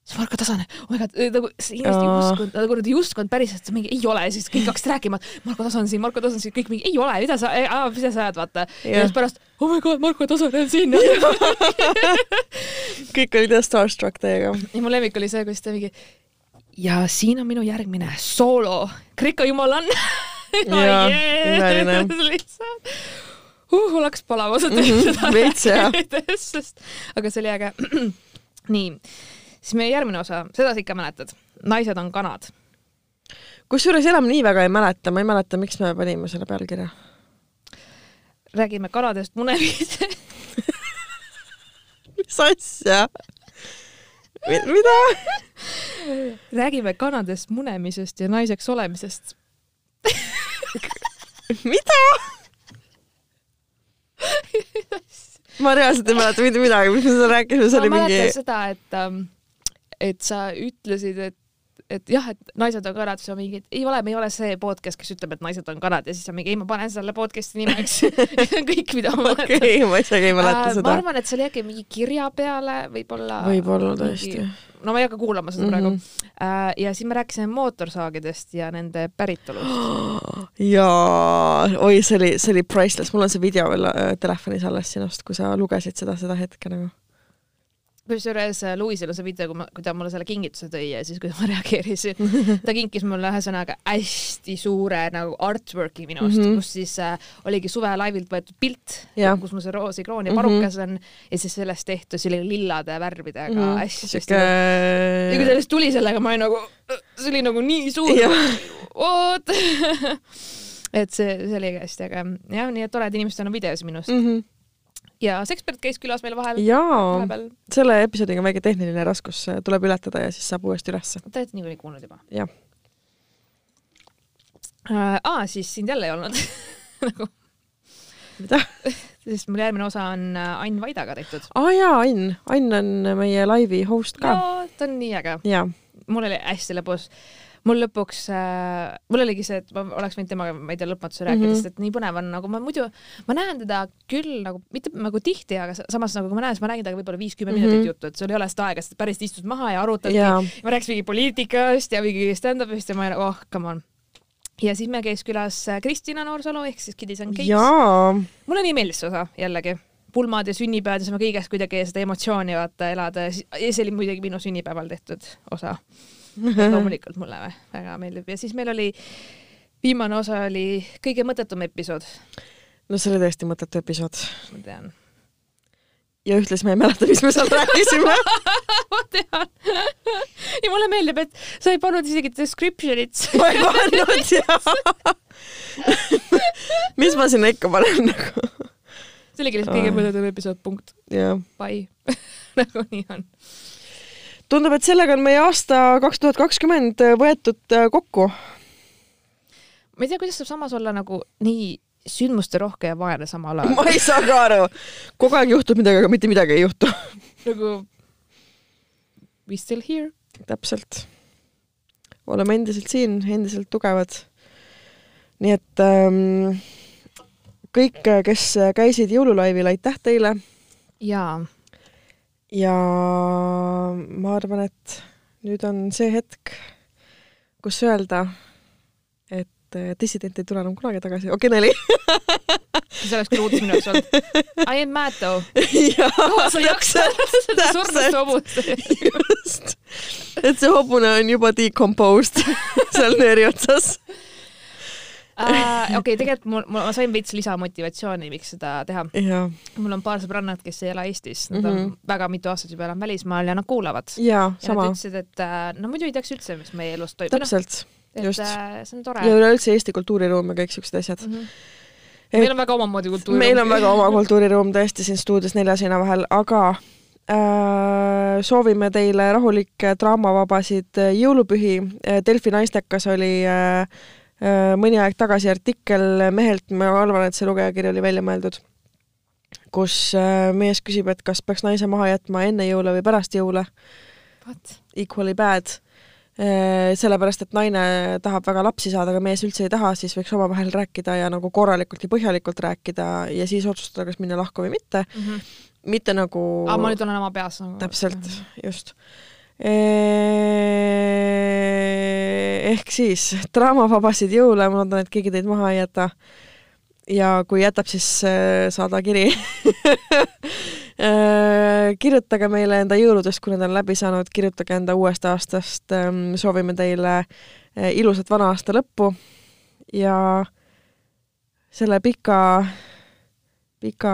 siis Marko Tasane, oh my god, nagu see inimesed ei uskunud, nagu nad ei uskunud päriselt, et mingi ei ole siis kõik hakkasid rääkima, et Marko Tasane siin, Marko Tasane siin, kõik mingi ei ole, mida sa, mida sa ajad, vaata. ja siis pärast, oh my god, Marko Tasane on siin. <laughs> kõik olid jah starstruck teiega. ja mu lemmik oli see, kuidas ta mingi ja siin on minu järgmine soolo, Kreeka jumalann. Lihtsalt uh,, läks palama seda Mhm, seda veits, rääkides, sest aga see oli äge. <clears throat> nii, siis meie järgmine osa, seda sa ikka mäletad, naised on kanad. kusjuures enam nii väga ei mäleta, ma ei mäleta, miks me panime selle pealkirja. räägime kanadest munemis. <laughs> mis asja? mida? räägime kanadest munemisest ja naiseks olemisest. <laughs> mida? <laughs> ma reaalselt ei mäleta mitte midagi, mis me seal rääkisime, see ma oli mingi mäletan seda, et, et sa ütlesid, et et jah, et naised on kanad, siis on mingi, et ei ole, me ei ole see podcast, kes ütleb, et naised on kanad ja siis on mingi, ei ma panen selle podcast'i nimeks <laughs> kõik, mida ma mäletan okei okay,, ma isegi ei mäleta Äh, ma seda. arvan, et see oli äkki mingi kirja peale võib-olla. võib-olla tõesti. no ma ei hakka kuulama seda praegu mm. -hmm. ja siis me rääkisime mootorsaagidest ja nende päritolust. <gasps> jaa, oi, see oli, see oli priceless, mul on see video veel äh, telefonis alles sinust, kui sa lugesid seda, seda hetke nagu. Kusjuures äh, Louisel on see video, kui ma, kui ta mulle selle kingituse tõi ja siis, kui ma <laughs> reageerisin, ta kinkis mulle ühesõnaga hästi suure nagu artwork'i minust mm, Mhm. -hmm. kus siis äh, oligi suve laivilt võetud pilt kus mul see roosikroon ja Mhm. parukas on ja siis sellest tehtud, see oli lillade värvidega mm -hmm. hästi, hästi sihuke ja kui lihtsalt tuli sellega, ma olin nagu, see oli nagu nii suur Jah.. oot. <laughs> et see, see oli hästi äge. jah, nii et toredad inimesed on videos minust mm.. mm. -hmm. Ja Sekspert käis külas meil vahel. jaa, selle episoodiga on väike tehniline raskus äh, tuleb ületada ja siis saab uuesti ülesse. te olete niikuinii kuulnud juba jah. äh,. aa, siis sind jälle ei olnud <laughs> nagu, mida? <laughs> sest mul järgmine osa on äh, Ain Vaidaga tehtud. aa jaa, Ain, Ain on meie laivi host ka. ta on nii äge. mul oli hästi lõbus. Mul lõpuks äh,, mul oligi see, et ma oleks võinud temaga, ma ei tea, lõpmatusi rääkida mm. -hmm. sest et nii põnev on, nagu ma muidu, ma näen teda küll nagu mitte nagu tihti, aga sa- samas nagu kui ma näen, siis ma räägin temaga võib-olla viis-kümme mm. -hmm. minutit juttu, et sul ei ole seda aega, sest päris istud maha ja arutad. jaa, ma rääkisin mingi poliitikast ja mingi stand-up'ist ja ma olin, oh, come on. ja siis meil käis külas äh, Kristina Noorsalu ehk siis Kidis and jaa, mulle nii meeldis see osa jällegi, pulmad ja sünnipäevad ja saame kõigest kuidagi seda emotsiooni vaata elada ja see oli muidugi minu sünnipäeval tehtud osa. <laughs> <laughs> loomulikult mulle vä- väga meeldib ja siis meil oli, viimane osa oli kõige mõttetum episood, no see oli tõesti mõttetu episood. ma tean. ja ühtlasi ma ei mäleta, mis me seal rääkisime. <laughs> ma tean. ja mulle meeldib, et sa ei pannud isegi description'it. ma ei pannud ja. mis ma sinna ikka panen nagu. see oligi lihtsalt kõige mõttetum episood, punkt. Bye. nagu nii on. tundub, et sellega on meie aasta kaks tuhat kakskümmend võetud äh, kokku. ma ei tea, kuidas saab samas olla nagu nii sündmusterohke ja vaene samal <laughs> ajal. ma ei saa ka aru. kogu aeg juhtub midagi, aga mitte midagi ei juhtu. <laughs> nagu we still here. täpselt. oleme endiselt siin, endiselt tugevad. nii et ähm, kõik, kes käisid jõululaivil, aitäh teile jaa, ja ma arvan, et nüüd on see hetk, kus öelda, et äh, dissident ei tule enam kunagi tagasi. okei, nali. see oleks küll uudis minu jaoks olnud. I am mad though. jaa, jaksad seda surnud hobust. just. et see hobune on juba decomposed <laughs> seal nööri otsas. Äh, <laughs> okei, tegelikult mul, ma sain veits lisamotivatsiooni, miks seda teha. mul on paar sõbrannat, kes ei ela Eestis, nad on Mhm. väga mitu aastat juba elanud välismaal ja nad kuulavad. ja sama nad, ütlesid, et äh, no muidu ei teaks üldse, mis meie elus toimub. täpselt. et just. äh, see on tore ja. üleüldse Eesti kultuuriruum ja kõik siuksed asjad. Mm -hmm. meil on väga omamoodi kultuur. meil on väga oma kultuuriruum tõesti siin stuudios nelja seina vahel, aga äh, soovime teile rahulikke draamavabasid jõulupühi. Delfi naistekas oli äh, mõni aeg tagasi artikkel mehelt, ma arvan, et see lugejakiri oli välja mõeldud, kus äh, mees küsib, et kas peaks naise maha jätma enne jõule või pärast jõule. Equally bad. sellepärast, et naine tahab väga lapsi saada, aga mees üldse ei taha, siis võiks omavahel rääkida ja nagu korralikult ja põhjalikult rääkida ja siis otsustada, kas minna lahku või mitte. mitte nagu aga ma nüüd olen oma peas nagu. täpselt, just. Ehk siis draamavabasid jõule, ma loodan, et keegi teid maha ei jäta. ja kui jätab, siis äh, saada kiri <laughs> äh, kirjutage meile enda jõuludest, kui need on läbi saanud, kirjutage enda uuest aastast, ähm, soovime teile äh, ilusat vana aasta lõppu ja selle pika, pika,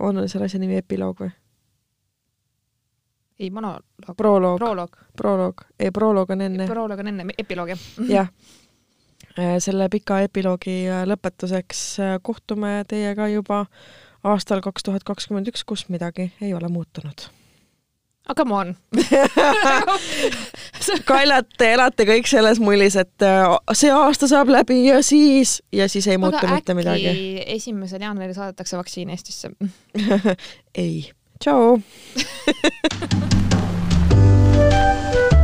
on selle asja nimi epiloog või? Ei, monoloog. proloog. proloog. proloog, ei proloog on enne. proloog on enne, epiloog jah. <laughs> jah. Äh, selle pika epiloogi äh, lõpetuseks äh, kohtume teiega juba aastal kaks tuhat kakskümmend üks, kus midagi ei ole muutunud. aga come on <laughs> kaljad, te elate kõik selles mullis, et see aasta saab läbi ja siis, ja siis ei muutu mitte midagi. esimesel jaanuaril saadetakse vaktsiin Eestisse <laughs> ei tšau. <laughs>